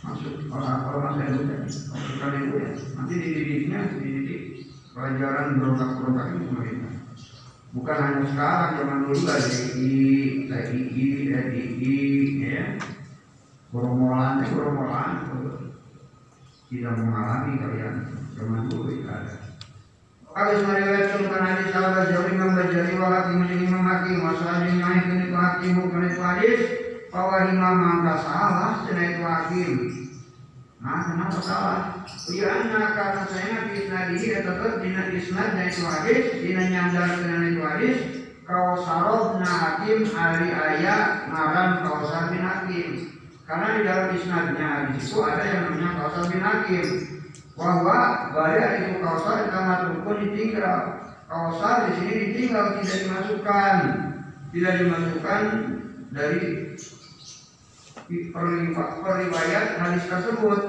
masuk orang orang saya muda masukkan itu ya nanti dididiknya dididik pelajaran berontak-berontak itu pemerintah bukan hanya sekarang zaman dulu lagi i lagi i ya boromolan boromolan tidak mengalami kalian zaman dulu itu ada. Habis meriwayatkan hadis sahabat jauh imam bajari wa hakim imam hakim masalah yang itu hakim bukan itu hadis bahwa imam mangka salah cina itu hakim nah kenapa salah? Ya anak karena saya di isnadi ya tetap dina isnad dan itu hadis dina nyandar dengan itu hadis kau sarob na hakim hari ayah ngaran kausar bin hakim karena di dalam isnadnya hadis itu ada yang namanya kausar bin hakim. Bahwa bayar itu kausar karena rukun ditinggal. Kausar di sini ditinggal tidak dimasukkan. Tidak dimasukkan dari periwayat hadis tersebut.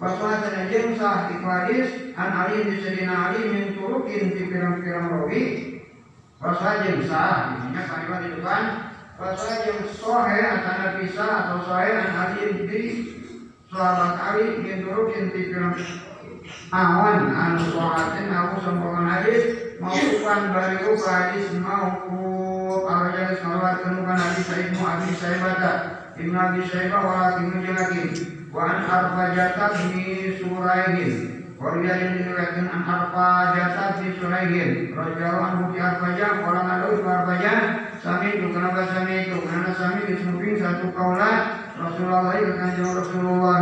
Waswa dan yang sah di hadis an Ali di sedina Ali min di pirang-pirang rawi. Sah intinya kalimat itu kan Waswa yang sohe atau bisa atau sohe an Ali di sahabat Ali min turukin di pirang awan anu sohatin aku sempurna hadis. Maukukan bariku hadis mauku. Arjah salawat kenukan hadis saibmu abi saibata Ibn Abi Syaibah wa Hakim Jalakin wa an Arfajata bi Suraihin wa yang diriwayatkan an Arfajata bi Suraihin radhiyallahu anhu bi Arfaja qala ngadu bi Arfaja sami itu kenapa sami itu karena sami disebut satu kaulah Rasulullah itu kanjeng Rasulullah.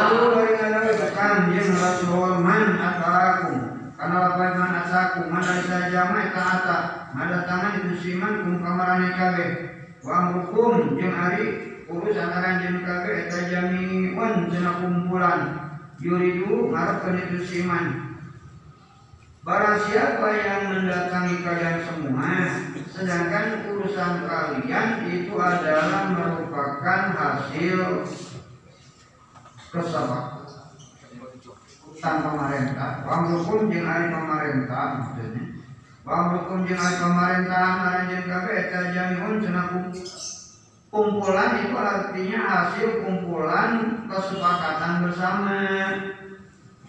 Allah dari ngadawi kanjeng Rasul man atarakum karena lapan man asaku man dari jamai ta'ata ada tangan itu siman kum kamarane kabe wa hukum jeung ari urus antara jeung kabe eta jami'un cenah kumpulan. Yuridu ngarepkeun itu siman. Barang siapa yang mendatangi kalian semua Sedangkan urusan kalian itu adalah merupakan hasil kesepakatan pemerintah Wanglukum jeung ari pemerintah Wanglukum jeung ari pemerintahan Naranjen kabe eta jamiun kumpulan itu artinya hasil kumpulan kesepakatan bersama.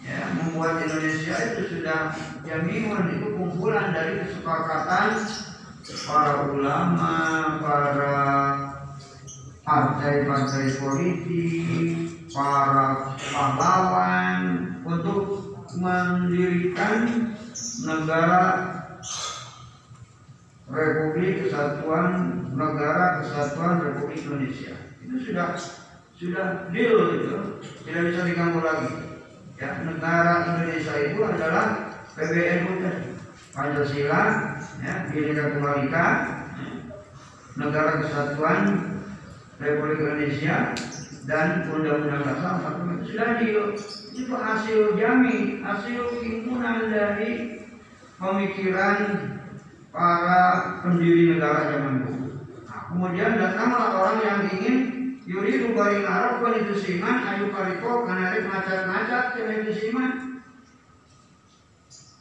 Ya membuat Indonesia itu sudah jamiun itu kumpulan dari kesepakatan para ulama para partai-partai politik para pahlawan untuk mendirikan negara Republik Kesatuan Negara Kesatuan Republik Indonesia. Itu sudah sudah deal itu. Tidak bisa diganggu lagi. Ya, negara Indonesia itu adalah PBNU. Pancasila, ya, Bhinneka Tunggal Ika, Negara Kesatuan Republik Indonesia dan Undang-Undang Dasar 45 sudah di itu hasil jami, hasil himpunan dari pemikiran para pendiri negara zaman dulu. Nah, kemudian datanglah orang yang ingin Yuri Rubaring Arab kan itu siman, ayu kariko kanarik macat-macat kan itu siman.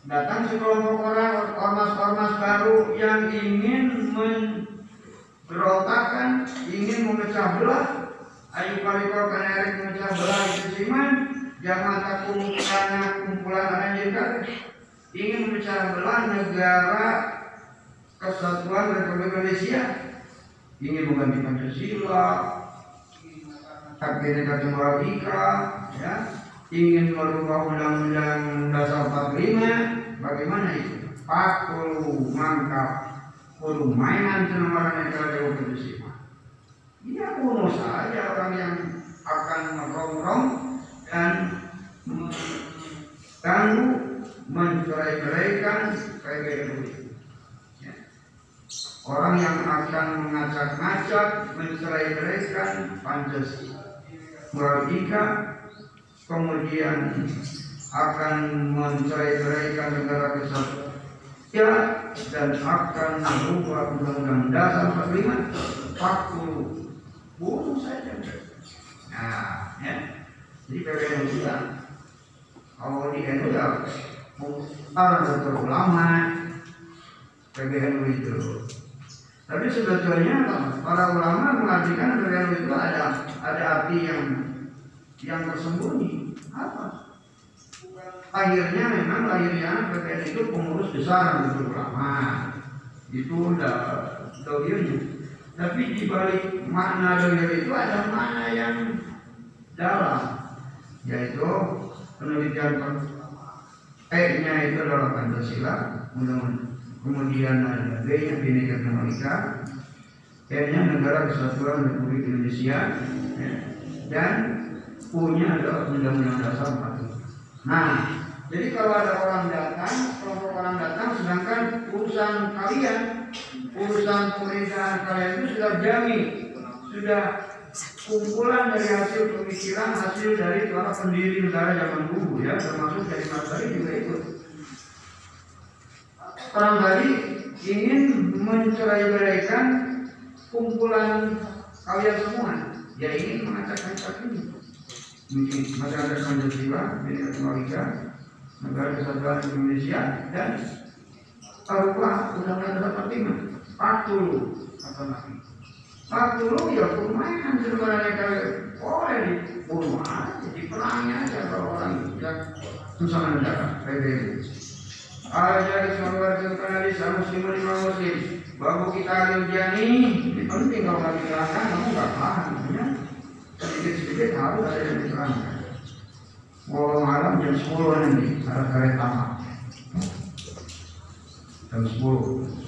Datang sekelompok orang ormas-ormas baru yang ingin memberontakan, ingin memecah belah. Ayu kariko kanarik memecah belah itu siman. Jangan takut karena kumpulan orang ingin memecah belah negara kesatuan Republik Indonesia. Ingin mengganti Pancasila. Hak bineka tunggal ika ya. Ingin merubah undang-undang dasar 45 bagaimana itu? Pakulu mangkap kudu mainan cenamaran negara Republik Indonesia ya kuno saja orang yang akan merongrong dan mengganggu mencerai-ceraikan ya. Orang yang akan mengacak-ngacak mencerai-ceraikan Pancasila Moralika kemudian akan mencerai-ceraikan negara kesatuan ya dan akan merubah undang-undang dasar 45 40 bunuh saja. Nah ya. Jadi PBNU bilang kalau di NU ya dokter ulama PBNU itu tapi sebetulnya para ulama mengartikan PBNU itu ada ada arti yang yang tersembunyi apa? Akhirnya memang lahirnya PBNU itu pengurus besar dokter ulama. Itu udah dohirnya. Tapi di balik makna dohir itu ada makna yang dalam yaitu penelitian E-nya itu adalah Pancasila kemudian ada B-nya Bhinneka Tunggal Ika N-nya Negara Kesatuan Republik Indonesia ya, dan U-nya adalah Undang-Undang Dasar 45 nah jadi kalau ada orang datang kelompok orang datang sedangkan urusan kalian urusan pemerintahan kalian itu sudah jamin sudah kumpulan dari hasil pemikiran hasil dari para pendiri negara zaman dulu ya. Termasuk dari Mas juga ikut orang tadi ingin mencerai-beraikan kumpulan kalian semua. Ya ingin mengacak-acak ini. Mungkin masyarakat Pancasila Bhinneka Tunggal Ika negara kesatuan Indonesia dan Eropa Undang-Undang Dasar 45 40 apa lagi? Waktu ya permainan sebenarnya kalau boleh dibunuh aja, diperangi aja kalau orang yang susah negara PBB. Aja disamakan di sama muslim lima muslim. Babu kita ujiani, ini penting kalau nggak diterangkan kamu nggak paham ya. Sedikit sedikit harus ada yang diterangkan. Walau malam jam 10 nanti ada kereta Jam 10